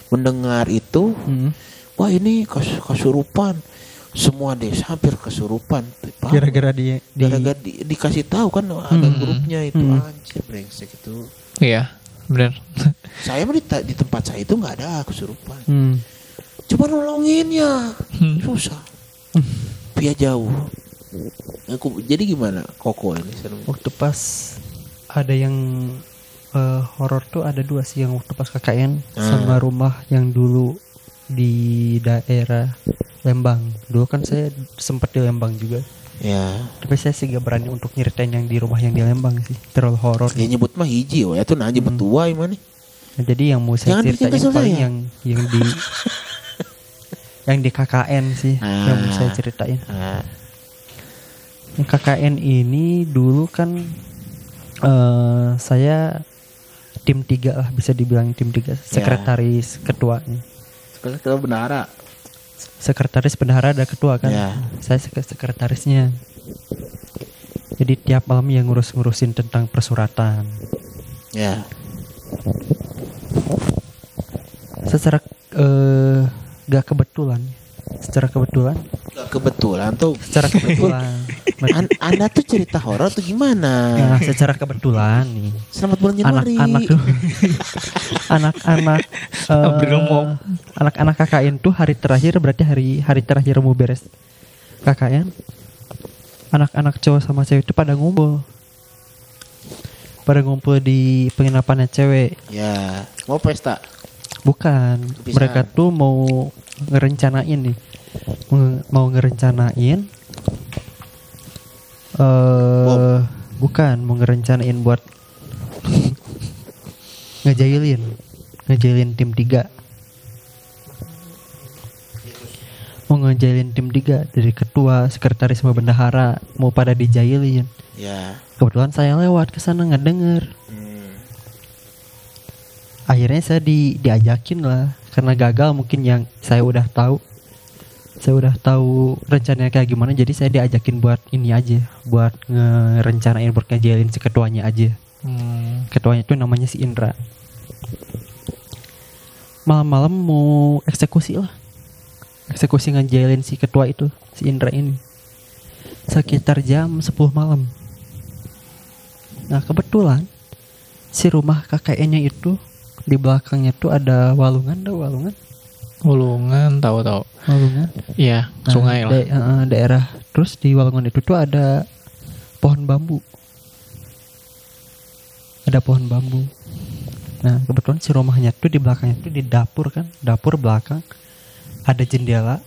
mendengar itu, Hmm. wah ini kes- kesurupan. Semua desa hampir kesurupan. Gara-gara dia di Gara-gara di- dikasih tahu kan ada Hmm. grupnya itu Hmm. anjir brengsek itu. Iya, benar. Saya mah di, di tempat saya itu nggak ada kesurupan. Hmm. Coba nolonginnya. Hmm. Susah. Via jauh. Aku, jadi gimana Koko ini waktu pas ada yang eh, horor tuh ada dua sih yang waktu pas KKN Hmm. sama rumah yang dulu di daerah Lembang. Dulu kan saya sempat di Lembang juga. Ya. Tapi saya sih gak berani untuk nyeritain yang di rumah yang di Lembang sih. Terlalu horor. Ya nyebut mah hiji ya tuh nanya Hmm. betua gimana? Nah, jadi yang mau saya Jangan ceritain kesel paling saya. yang yang di yang di KKN sih yang mau saya Ah. ceritain. Nah, Yang KKN ini dulu kan eh saya tim tiga lah bisa dibilang tim tiga. Sekretaris ketuanya sekarang kita benara. sekretaris bendahara ada ketua kan? Ya. saya sek- sekretarisnya. Jadi tiap malam yang ngurus-ngurusin tentang persuratan. Ya. secara eh gak kebetulan. Secara kebetulan kebetulan tuh. secara kebetulan An- anda tuh cerita horor tuh gimana? nah secara kebetulan nih Selamat bulan Januari. anak-anak tuh anak-anak ngomong. anak-anak KKN tuh hari terakhir berarti hari hari terakhir mau beres KKN anak-anak cowok sama cewek itu pada ngumpul pada ngumpul di penginapannya cewek Ya. Mau pesta. bukan Bisa. mereka tuh mau ngerencanain nih mau, mau ngerencanain? Eh bukan mau ngerencanain buat ngejailin ngejailin tim tiga. Mau ngejailin tim tiga dari ketua sekretaris sama bendahara mau pada dijailin. Ya. kebetulan saya lewat ke sana nggak denger. Hmm. akhirnya saya di diajakin lah karena gagal mungkin yang saya udah tahu saya udah tahu rencananya kayak gimana jadi saya diajakin buat ini aja buat ngerencanain buat ngejailin si ketuanya aja. Hmm. ketuanya itu namanya si Indra. Malam-malam mau eksekusi lah. Eksekusi ngejailin si ketua itu si Indra ini. Sekitar jam 10 malam. Nah kebetulan si rumah KKN-nya itu di belakangnya tuh ada walungan ada walungan Ulungan tahu-tahu. walungan Iya, Nah, sungai lah. da- eh, daerah. Terus di walungan itu tuh ada pohon bambu. Ada pohon bambu. Nah kebetulan si rumahnya tuh di belakangnya tuh di dapur kan. Dapur belakang ada jendela.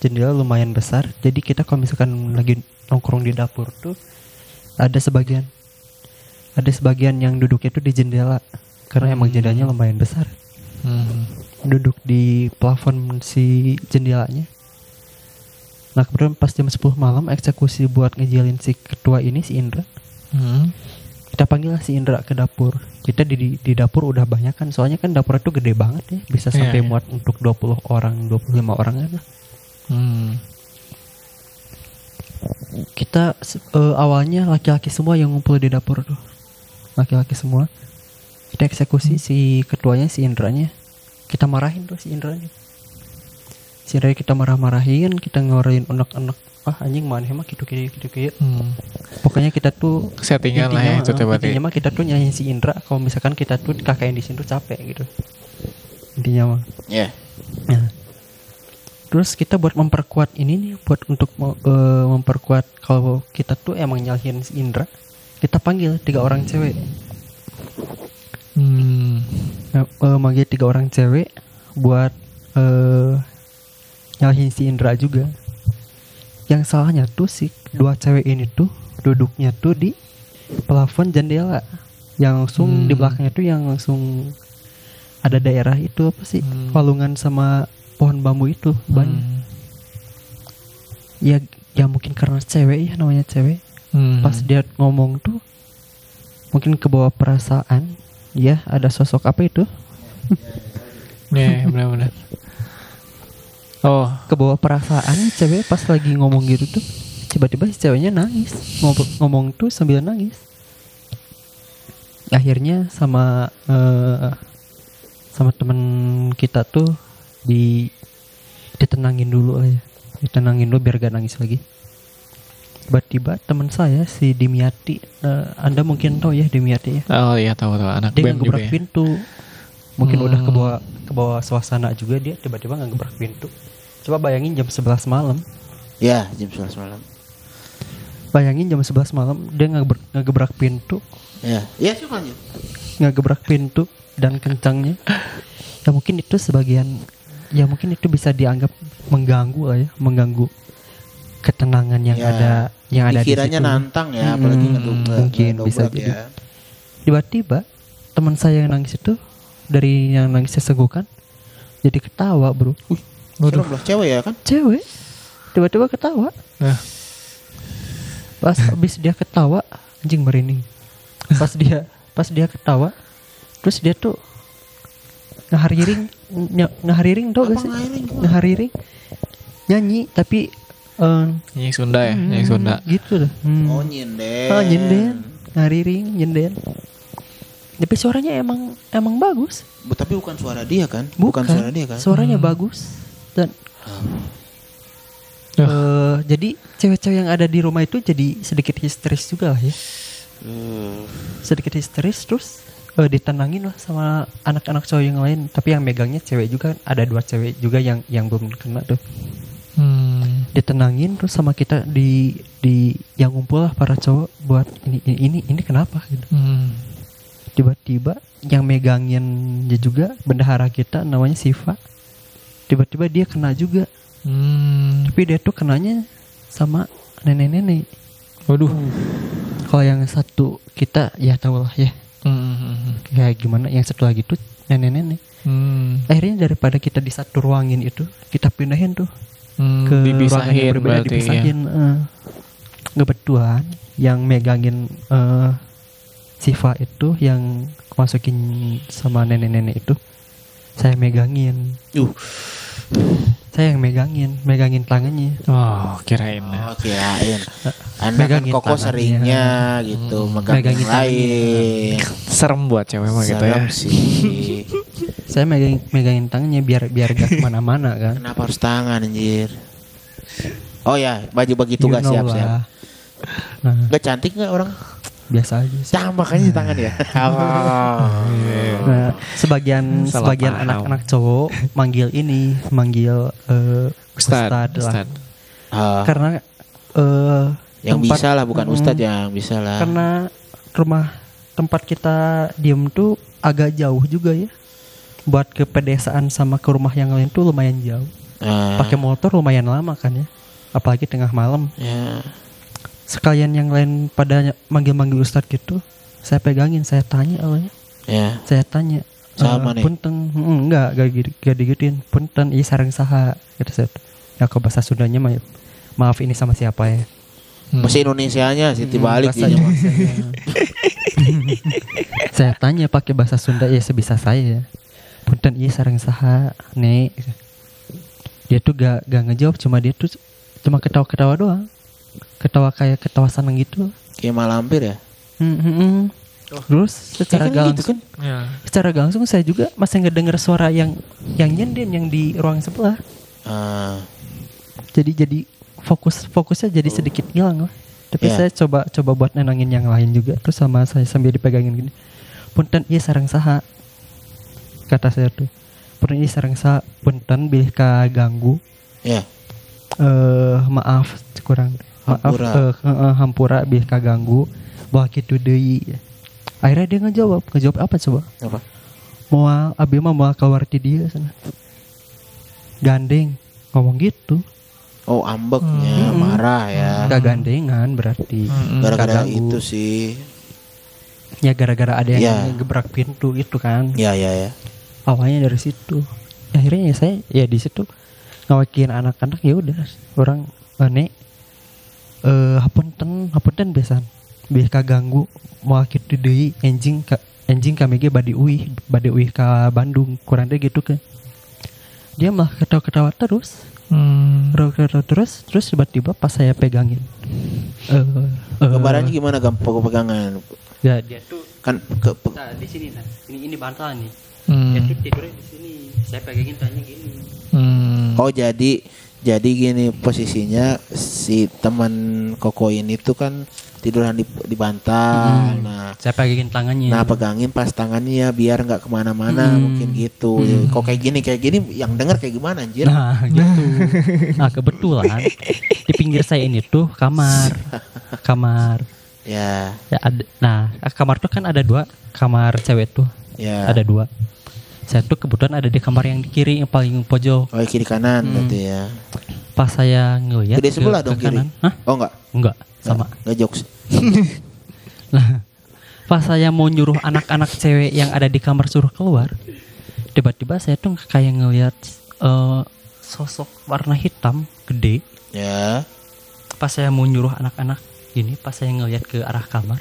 Jendela lumayan besar. Jadi kita kalau misalkan lagi nongkrong di dapur tuh ada sebagian. Ada sebagian yang duduknya tuh di jendela. Karena emang jendelanya lumayan besar. Hmm. Duduk di plafon si jendelanya nah kemudian pas jam 10 malam eksekusi buat ngejalin si ketua ini si Indra Hmm. kita panggil si Indra ke dapur kita di, di, dapur udah banyak kan soalnya kan dapur itu gede banget ya bisa Iya, sampai iya. muat untuk 20 orang 25 orang kan lah. Hmm. kita eh, awalnya laki-laki semua yang ngumpul di dapur tuh laki-laki semua kita eksekusi si ketuanya si Indranya kita marahin tuh si Indranya si Indra kita marah-marahin kita ngeluarin unek-unek. Ah anjing mana mah gitu gitu gitu gitu Hmm. pokoknya kita tuh Settingan lah ya itu eh, berarti. intinya mah kita tuh nyanyiin si Indra. Kalau misalkan kita tuh kakaknya di sini tuh capek gitu. Intinya mah. Ya. Nah, terus kita buat memperkuat ini nih, buat untuk eh, memperkuat kalau kita tuh emang nyalahin si Indra, kita panggil tiga orang cewek, Hmm. Eh, eh, manggil tiga orang cewek buat eh nyalahin si Indra juga. Yang salahnya tuh si dua cewek ini tuh duduknya tuh di plafon jendela, yang langsung di Hmm. belakangnya tuh yang langsung ada daerah itu apa sih Hmm. palungan sama pohon bambu itu banyak. Hmm. ya ya mungkin karena cewek ya namanya cewek Hmm. pas dia ngomong tuh mungkin ke bawah perasaan ya ada sosok apa itu? Ya, benar-benar. Oh, ke bawah perasaan cewek pas lagi ngomong gitu tuh. Tiba-tiba si ceweknya nangis. Ngomong, ngomong tuh sambil nangis. Akhirnya sama eh, sama temen kita tuh di ditenangin dulu ya. Ditenangin dulu biar gak nangis lagi tiba-tiba teman saya si Dimiati eh, anda mungkin tahu ya Dimiati ya oh iya tahu tahu anak dia band juga ya. pintu mungkin udah ke Hmm. bawah ke bawah suasana juga dia tiba-tiba nggak ngebrak pintu coba bayangin jam 11 malam Ya, jam 11 malam. bayangin jam 11 malam dia ngegebrak, ngegebrak pintu Ya. Ya, sih lanjut. ngegebrak pintu dan kencangnya ya mungkin itu sebagian ya mungkin itu bisa dianggap mengganggu lah ya mengganggu ketenangan yang Ya, ada yang ada di situ nantang ya, Mm, apalagi ngedobrak. mungkin bisa jadi. ya. tiba-tiba teman saya yang nangis itu dari yang nangisnya segukan jadi ketawa bro Waduh. cewek ya kan? cewek tiba-tiba ketawa Nah, pas habis dia ketawa anjing merinding pas dia pas dia ketawa terus dia tuh ngahariring ngahariring tau gak sih ngahariring nyanyi tapi eh, nyanyi Sunda ya, nyanyi Sunda. gitu dah hmm. Oh, nyinden. oh nyinden ngahariring nyinden tapi suaranya emang emang bagus. Bu, tapi bukan suara dia kan? bukan, suara dia kan? suaranya bagus. Dan eh, jadi cewek-cewek yang ada di rumah itu jadi sedikit histeris juga lah ya. Uh, sedikit histeris terus eh, ditenangin lah sama anak-anak cowok yang lain. Tapi yang megangnya cewek juga. Ada dua cewek juga yang yang belum kena tuh. Hmm. Ditenangin terus sama kita di di yang ngumpul lah para cowok buat ini ini ini, ini kenapa gitu Hmm. tiba-tiba yang megangin dia juga bendahara kita namanya Siva tiba-tiba dia kena juga Hmm. tapi dia tuh kenanya sama nenek-nenek Waduh. kalau yang satu kita ya tau lah ya Hmm. kayak gimana yang satu lagi tuh nenek-nenek Hmm. akhirnya daripada kita di satu ruangin itu kita pindahin tuh Hmm. ke ruangan yang dipisahin berbeda berarti ya. dipisahin eh. kebetulan yang megangin eh, Siva itu yang masukin sama nenek-nenek itu saya megangin uh, saya yang megangin megangin tangannya Oh, kirain. oh kirain. Anda kan Megangin koko tangannya. seringnya gitu, megang Megangin yang lain. Serem buat cewek mah gitu ya. Sih. saya megangin megangin tangannya biar biar gak ke mana-mana kan Kenapa harus tangan anjir? Oh ya, baju bagi You tugas know siap siap. lah. nah Gak cantik nggak orang? Biasa aja sih. Ya makanya di tangan ya. Nah, sebagian Salah sebagian anak-anak cowok manggil ini, manggil eh, Ustad, ustad lah. Ustad. Ah, Karena eh yang tempat- bisa lah bukan Mm, ustadz yang bisa lah. Karena rumah tempat kita diem tuh agak jauh juga ya. Buat ke pedesaan sama ke rumah yang lain tuh lumayan jauh. Ah, pakai motor lumayan lama kan ya apalagi tengah malam ya. Sekalian yang lain pada manggil-manggil ustadz gitu saya pegangin saya tanya awalnya Ya. saya tanya Sama "Eh, nih. punten "Mm, enggak gak, gak digituin punten iya sarang saha gitu saya ya ke bahasa Sundanya mah maaf ini sama siapa ya Hmm. Bahasa Indonesianya sih Hmm, bahasanya gitu. bahasanya. saya tanya pakai bahasa Sunda ya sebisa saya punten iya sarang saha nek dia tuh gak, gak ngejawab cuma dia tuh cuma ketawa-ketawa doang ketawa kayak ketawa seneng gitu. Kayak malampir ya. Hmm, hmm, hmm. terus secara Ya kan gitu langsung kan. Ya. secara langsung saya juga masih ngedenger suara yang yang nyenden yang di ruang sebelah. Ah, jadi jadi fokus fokusnya jadi sedikit hilang lah. Tapi Ya. saya coba coba buat nenangin yang lain juga. Terus sama saya sambil dipegangin gini. Punten iya sarang saha. Kata saya tuh. Punten iya sarang saha. Punten bilih ganggu ya. eh maaf kurang Hampura. eh, eh, hampura bilih ganggu bahwa gitu deui akhirnya dia ngejawab ngejawab apa coba Apa? mau abi mah mau keluar ti dia sana gandeng ngomong gitu Oh, ambeknya Hmm. marah ya. gak gandengan berarti Mm-mm. Gara-gara Kaganggu. itu sih. ya gara-gara ada yang Ya. ngegebrak pintu itu kan Ya, ya, ya. awalnya dari situ akhirnya ya saya ya di situ ngawakilin anak-anak ya udah orang ane eh hapunten hapunten besan. Biar kaganggu. Mau kitu deui enjing ka enjing kami ge badi uih badi uih ka Bandung. Kurang deh gitu kan dia malah ketawa-ketawa terus. Hmm. ketawa-ketawa terus terus tiba-tiba pas saya pegangin. Eh. Eh, Gambarannya gimana gampang pegangan? ya. Dia tuh Kan ke, pe- nah, di sini nah. Ini ini bantal nih. Hmm. dia tuh tidurnya di sini. Saya pegangin tanya gini. Hmm. Oh, jadi jadi gini posisinya si teman Koko ini tuh kan tiduran di, di bantal. Hmm. Nah, saya pegangin tangannya Nah pegangin pas tangannya biar nggak ke mana-mana Hmm. mungkin gitu. Ya, Kok kayak gini kayak gini yang denger kayak gimana anjir? Nah gitu. Nah kebetulan di pinggir saya ini tuh kamar, kamar. Ya, Ya ada. Nah kamar tuh kan ada dua kamar cewek tuh, ya. ada dua. Saya tuh kebetulan ada di kamar yang di kiri yang paling pojok. Oh kiri kanan Hmm. berarti ya. Pas saya ngeliat Gede sebelah dong kiri. kanan, Hah? Oh enggak? Enggak, sama. Nggak jokes. Nah, pas saya mau nyuruh anak-anak cewek yang ada di kamar suruh keluar, tiba-tiba saya tuh kayak ngeliat eh, sosok warna hitam gede Ya. pas saya mau nyuruh anak-anak ini pas saya ngeliat ke arah kamar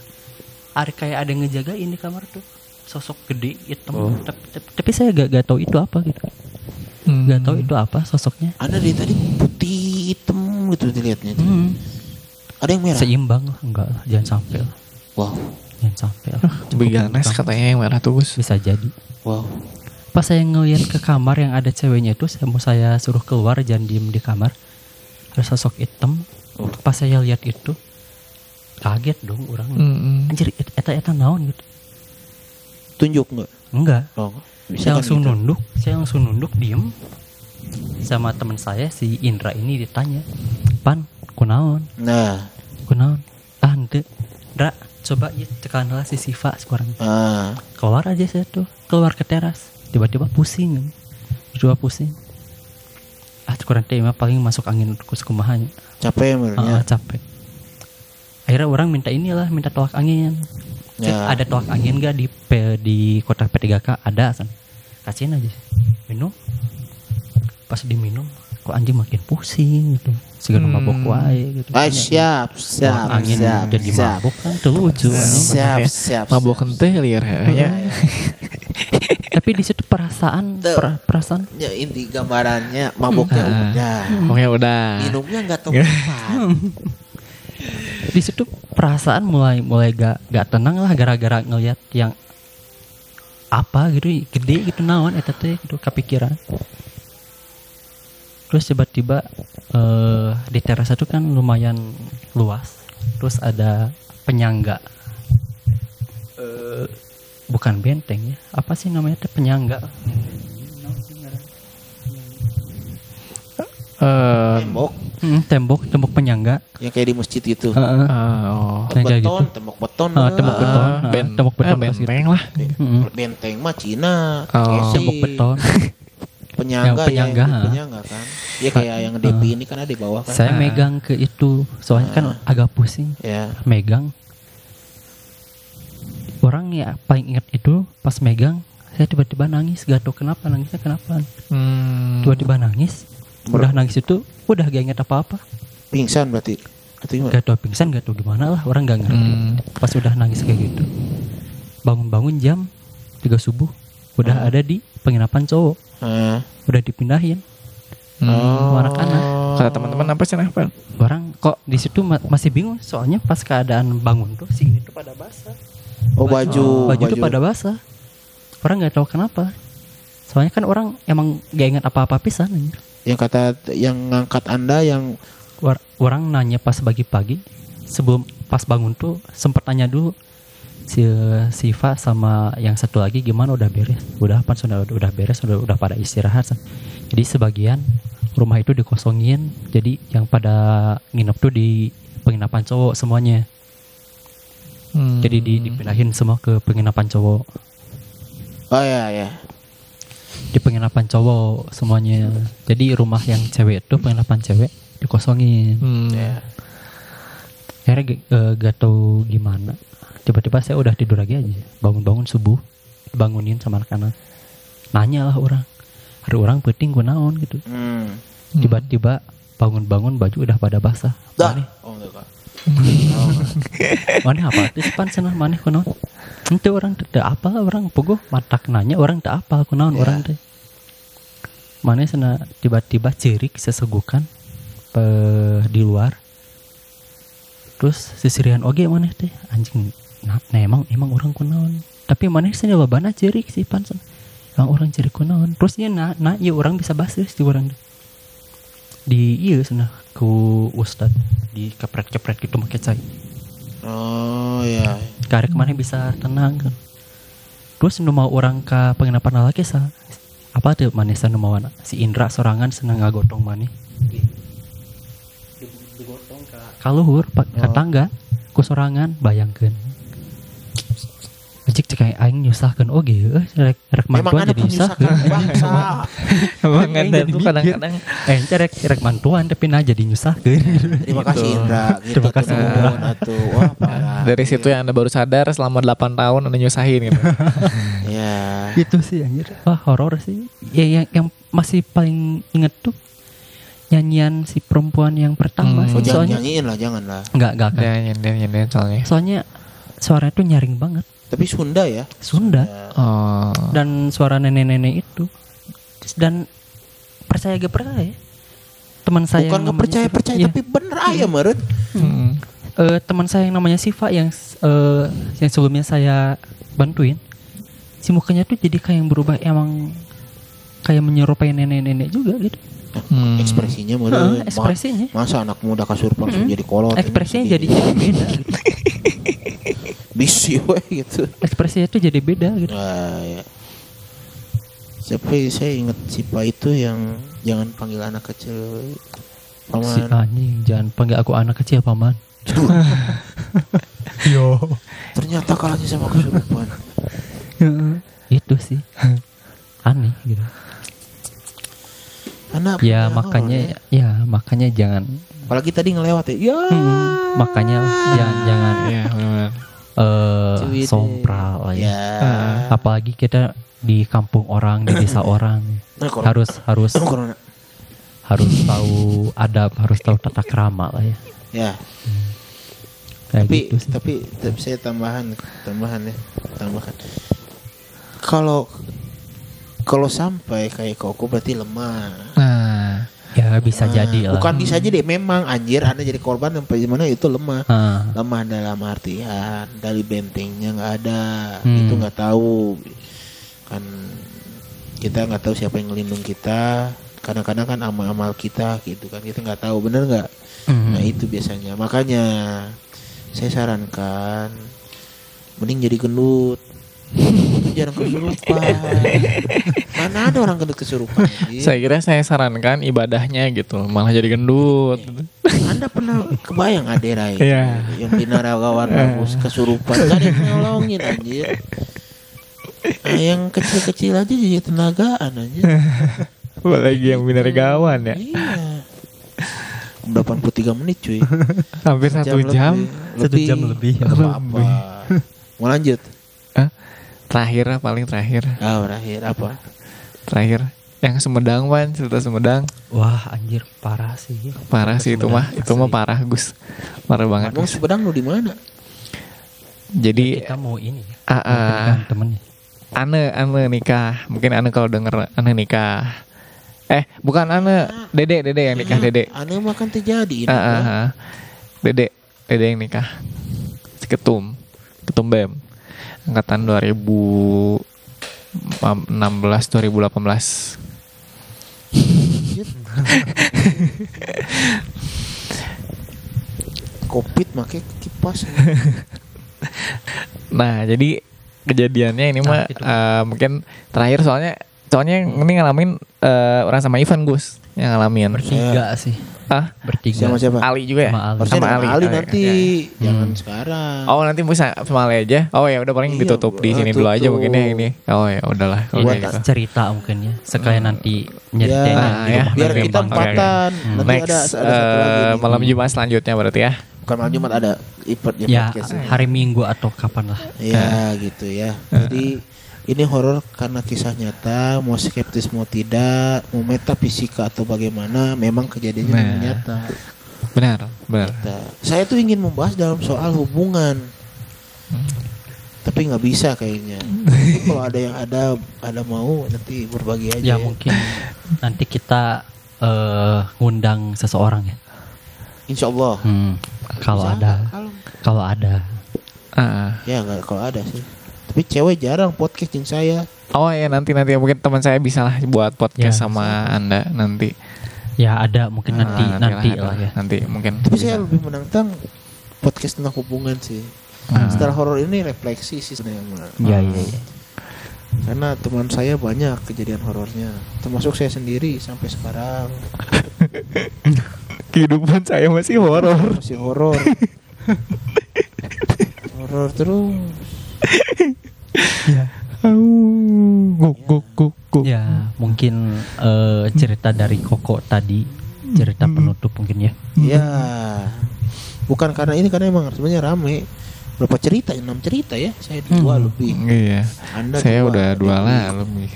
ada kayak ada yang ngejagain di kamar tuh sosok gede hitam Oh. tapi, tapi, tapi saya gak, gak tahu itu apa gitu Hmm. gak tahu itu apa sosoknya Ada dari tadi putih hitam gitu dilihatnya. hmm. Ada yang merah. seimbang lah enggak lah jangan sampai lah Wow. jangan sampai lah katanya yang merah tuh Gus. bisa jadi Wow. pas saya ngeliat ke kamar yang ada ceweknya itu saya mau saya suruh keluar jangan diem di kamar ada sosok hitam pas saya lihat itu kaget dong orang Hmm. anjir et- eta eta naon gitu Tunjuk nggak? enggak Oh. saya kan langsung gitu. nunduk saya langsung nunduk diem sama teman saya si Indra ini ditanya pan kunaon Nah. kunaon ah ente Indra coba ya tekan lah si Siva sekarang Ah. keluar aja saya tuh keluar ke teras tiba-tiba pusing tiba pusing ah sekarang teh mah paling masuk angin kus kumahanya Capek ah, merenya. capek akhirnya orang minta inilah minta tolak angin Ya. ada tolak angin gak di P- di kota P3K ada san kasihin aja minum pas diminum kok anjing makin pusing gitu segala Hmm. mabok wae gitu Ah, siap, siap, Tolak angin siap, jadi siap. mabok kan tuh lucu anjing. Siap, Ya, siap. Mabok siap. kenteh liar ya. tapi di situ perasaan Tuh. per- perasaan Ya inti gambarannya maboknya Ah. udah. Pokoknya udah. Minumnya nggak tahu kapan. di situ perasaan mulai mulai gak gak tenang lah gara-gara ngelihat yang apa gitu gede gitu naon eta teh gitu kepikiran. Terus tiba-tiba eh di teras itu kan lumayan luas. Terus ada penyangga. Eh bukan benteng ya apa sih namanya teh penyangga? Eh, Tembok Hmm, tembok tembok penyangga yang kayak di masjid gitu. Heeh. ah, oh. Kayak beton, gitu. tembok beton. Ah, tembok beton. Ah, ben- tembok beton pas gitu. benteng lah. Mm-mm. Benteng mah Cina. Oh. Tembok beton Penyangga, Yang penyangga, ya, penyangga kan. Ya kayak yang Depi ini kan ada di bawah kan. Saya megang ke itu, soalnya kan agak pusing. Ya. Megang. Orang ya paling ingat itu pas megang, saya tiba-tiba nangis, gak tau kenapa nangisnya kenapa. Hmm. Tiba-tiba nangis, udah nangis itu udah gak ingat apa-apa. Pingsan berarti. Gak tau pingsan, gak tau gimana lah, orang gak ngerti. Hmm. Pas udah nangis kayak gitu, bangun-bangun jam 3 subuh, udah ada di penginapan cowok, Ah. udah dipindahin. Hmm. Oh. anak-anak. Kata teman-teman apa sih apa? Orang kok di situ ma- masih bingung, soalnya pas keadaan bangun tuh si ini tuh pada basah. Oh baju. baju, tuh pada basah. Orang nggak tahu kenapa. Soalnya kan orang emang gak ingat apa-apa pisan. anjir. Yang kata yang ngangkat anda yang War- orang nanya pas pagi-pagi sebelum pas bangun tuh sempat tanya dulu si Siva sama yang satu lagi gimana udah beres udah apa sudah udah beres udah udah pada istirahat San. jadi sebagian rumah itu dikosongin jadi yang pada nginep tuh di penginapan cowok semuanya Hmm. jadi di, dipindahin semua ke penginapan cowok Oh ya ya. Di penginapan cowok semuanya. Jadi rumah yang cewek itu penginapan cewek dikosongin. Hmm. Ya. akhirnya eh, gak tau gimana? Tiba-tiba saya udah tidur lagi aja. Bangun-bangun subuh bangunin sama anak-anak. Nanya lah orang. Hari orang penting gue naon gitu. Hmm. tiba-tiba bangun-bangun baju udah pada basah. Dah. mana Oh enggak kak. mana apa tuh pan senah mana kunaon itu orang tidak apa orang pogo matak nanya orang tak apa kunaon Ya. orang teh mana sana tiba-tiba cerik sesegukan pe, di luar. Terus sisirian oge mana teh anjing nah, nah emang emang orang kunaon tapi mana sana babana cerik sih pan emang orang cerik kunaon terus dia nah nah iya orang bisa bahas di orang teh. di iya sana ku ustad di kepret-kepret gitu make cai Oh ya. karek mana bisa tenang kan? Terus nu mau orang ke penginapan lagi sa. Apa tuh mana sa nu mau anak? si Indra sorangan senang ngagotong mana? Digotong ke kaluhur pak ke tangga ku sorangan bayangkan Ajik cek kayak aing nyusahkan oge eueuh rek rek mantuan jadi bangsa. Emang ada tuh kadang-kadang eh rek rek mantuan tapi nah jadi nyusahkeun Terima kasih Indra. Gitu Terima kasih, tuh. Indra. Tuh. Wah dari situ yang anda baru sadar selama 8 tahun anda nyusahin gitu. Ya. itu sih anjir wah horor sih ya yang yang masih paling inget tuh nyanyian si perempuan yang pertama Hmm. Oh, sih. jangan soalnya nyanyiin lah, jangan lah. nggak nggak kan nyender nyender soalnya. soalnya suaranya tuh nyaring banget Tapi Sunda ya. Sunda Oh. dan suara nenek-nenek itu dan percaya gak percaya teman saya Bukan namanya percaya Siva- percaya iya. tapi bener aja meren. Hmm. Eh, teman saya yang namanya Siva yang eh, yang sebelumnya saya bantuin si mukanya tuh jadi kayak yang berubah emang kayak menyerupai nenek-nenek juga gitu Hmm. Ekspresinya Heeh, meren. Ma- ekspresinya Masa anak muda kasurupan langsung Mm. jadi kolot. ini ekspresinya jadi jadi beda gitu. bisi weh gitu. ekspresinya tuh jadi beda gitu Nah, ya. Tapi saya ingat si Pak itu yang jangan panggil anak kecil si paman. anjing jangan panggil aku anak kecil paman yo Ternyata kalahnya sama kesurupan. itu sih aneh gitu Anak ya makanya horor, ya makanya jangan apalagi tadi ngelewat ya. Ya. Hmm, makanya jangan jangan Iya, benar. eh Cuy, sompral lah ya. Ya. apalagi kita di kampung orang di desa orang Nah, harus harus corona. harus tahu adab harus tahu tata krama lah ya Ya. kayak tapi gitu sih tapi tapi saya tambahan tambahan ya tambahan kalau kalau sampai kayak koko berarti lemah Nah, ya bisa Ah, jadi lah. Bukan bisa jadi memang anjir anda jadi korban sampai mana itu lemah. Ah, lemah dalam artian dari bentengnya nggak ada Hmm. itu nggak tahu. Kan kita nggak tahu siapa yang ngelindung kita kadang-kadang kan amal-amal kita gitu kan kita nggak tahu bener nggak? Mhm. Nah itu biasanya. Makanya saya sarankan mending jadi gendut. Jarang kesurupan. Mana ada orang gendut kesurupan? anjir? saya kira saya sarankan ibadahnya gitu, malah jadi gendut. Anda pernah kebayang Adera itu Iya. yang binaragawan bagus kesurupan gak ada yang nolongin anjir. Nah, yang kecil-kecil aja jadi tenagaan anjir. Apalagi yang binargawan ya. Iya. 83 menit cuy. Hampir satu jam. lebih. Satu jam lebih. Nggak apa-apa. Mau lanjut? Hah? Terakhir paling terakhir. Ah, terakhir apa? Terakhir. Yang Sumedang pan, cerita Sumedang. Wah anjir parah sih. Parah sih itu mah. Itu mah parah Gus. Parah banget. Emang Gus. Sumedang lu di mana? Jadi Kita mau ini ya. ah, ah, pernikahan temennya. Ane Ane nikah. Mungkin Ane kalau denger Ane nikah. Eh, bukan Ane, Dede, Dede yang nikah, Dede. Aneh mah kan terjadi ini. Ah, ah, ah. Dede, Dede yang nikah. Ketum, Ketum BEM. Angkatan 2016 2018. Covid make kipas. Nah, jadi kejadiannya ini Nah, mah itu. eh, mungkin terakhir soalnya soalnya yang ini ngalamin eh, orang sama Ivan Gus yang ngalamin. Bertiga sih. Ah, Bertiga. Sama siapa? Ali juga ya? Sama Ali. Harusnya Sama sama Ali. Ali, nanti. Jangan Hmm. sekarang. Oh nanti bisa sama Ali aja. Oh ya udah paling Iya, ditutup di Bro. sini dulu aja mungkin ya ini. Oh ya udahlah kalau Buat gitu. cerita mungkin ya. Sekalian nanti nyeritain Ya, Ah, di ya. biar kita empatan. Hmm. Nanti Next ada, ada satu eh, lagi. nih. malam Jumat selanjutnya berarti ya. Bukan malam Jumat ada event ya, Ya podcast. hari Minggu atau kapan lah. Ya gitu ya. Jadi ini horor karena kisah nyata, mau skeptis mau tidak, mau metafisika atau bagaimana, memang kejadiannya Nah. nyata. Benar, benar. Nah, saya tuh ingin membahas dalam soal hubungan, tapi nggak bisa kayaknya. Kalau ada yang ada ada mau nanti berbagi aja. Ya mungkin nanti kita eh, ngundang seseorang ya. Insya Allah. Hmm, kalau ada? Kalau ada. Ah. ya nggak kalau ada sih. Tapi cewek jarang podcast yang saya. Oh ya nanti nanti mungkin teman saya bisa lah buat podcast Ya, sama anda nanti. Ya ada mungkin nanti Ah, nanti lah, lah ya. Nanti mungkin. Tapi bisa. saya lebih menantang podcast tentang hubungan sih. Ah. Setelah horor ini refleksi sih sebenarnya. Iya iya. iya. Karena teman saya banyak kejadian horornya, termasuk saya sendiri sampai sekarang Kehidupan saya masih horor. masih horor. horor terus. Guk guk guk guk. Ya mungkin eh, cerita dari Koko tadi cerita penutup mungkin ya. Ya. Bukan karena ini karena emang sebenarnya rame. Berapa cerita? Enam cerita ya. Saya dua Hmm. lebih. Iya. Anda Saya dua. udah dua lah lebih.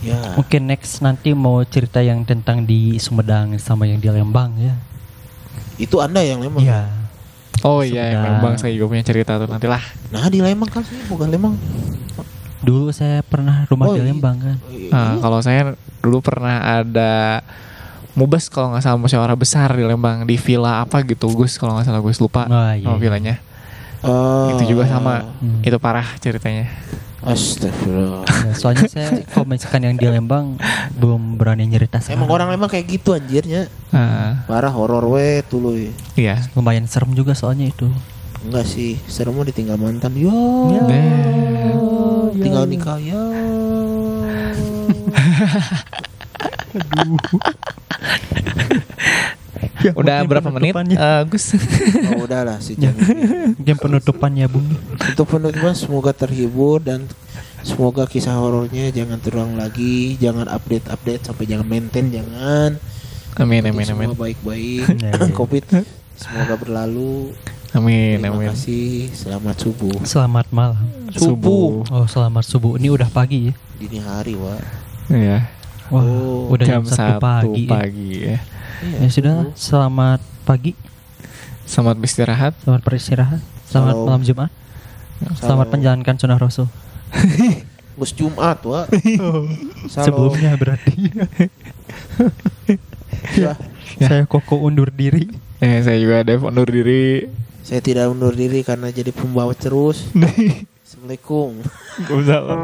Ya. Mungkin next nanti mau cerita yang tentang di Sumedang sama yang di Lembang ya. Itu Anda yang Lembang. Iya. Oh iya, yang. Lembang saya juga punya cerita tuh nanti lah. Nah, di Lembang kan sih bukan Lembang. Dulu saya pernah rumah Oh, di iya. Lembang kan. Oh, iya. Nah, kalau saya dulu pernah ada mubes kalau nggak salah musyawarah besar di Lembang di villa apa gitu Gus kalau nggak salah Gus lupa Oh, iya, nama iya. villanya Oh. itu juga sama Hmm. itu parah ceritanya Astagfirullah. Ya, soalnya saya kalau misalkan yang di Lembang belum berani nyerita Emang sekarang. orang Lembang kayak gitu anjirnya. Ah, Parah horor we tuluy. iya lumayan serem juga soalnya itu. Enggak sih, serem mah ditinggal mantan. Yo. Ya. Nah, Tinggal nikah ya. udah berapa menit Eh, Gus Oh udahlah sih jangan. Jam penutupannya Bung. Untuk penutupan semoga terhibur dan semoga kisah horornya jangan terulang lagi, jangan update-update sampai jangan maintain jangan. amin amin amin Semua baik-baik. Ya, ya. Covid semoga berlalu. amin Terima amin kasih. Selamat subuh. Selamat malam. subuh Oh, selamat subuh. Ini udah pagi ya. Dini hari, Wak. Iya Wah, Oh, udah jam jam satu satu pagi. ya. pagi ya Iya. Ya sudah, selamat pagi, selamat beristirahat selamat beristirahat, selamat Salam. malam Jumat, selamat Salam. menjalankan sunnah Rasul. Gus Jumat. Sebelumnya berarti Ya. saya koko undur diri. eh saya juga ada undur diri Saya tidak undur diri karena jadi pembawa terus. Assalamualaikum. Waalaikumsalam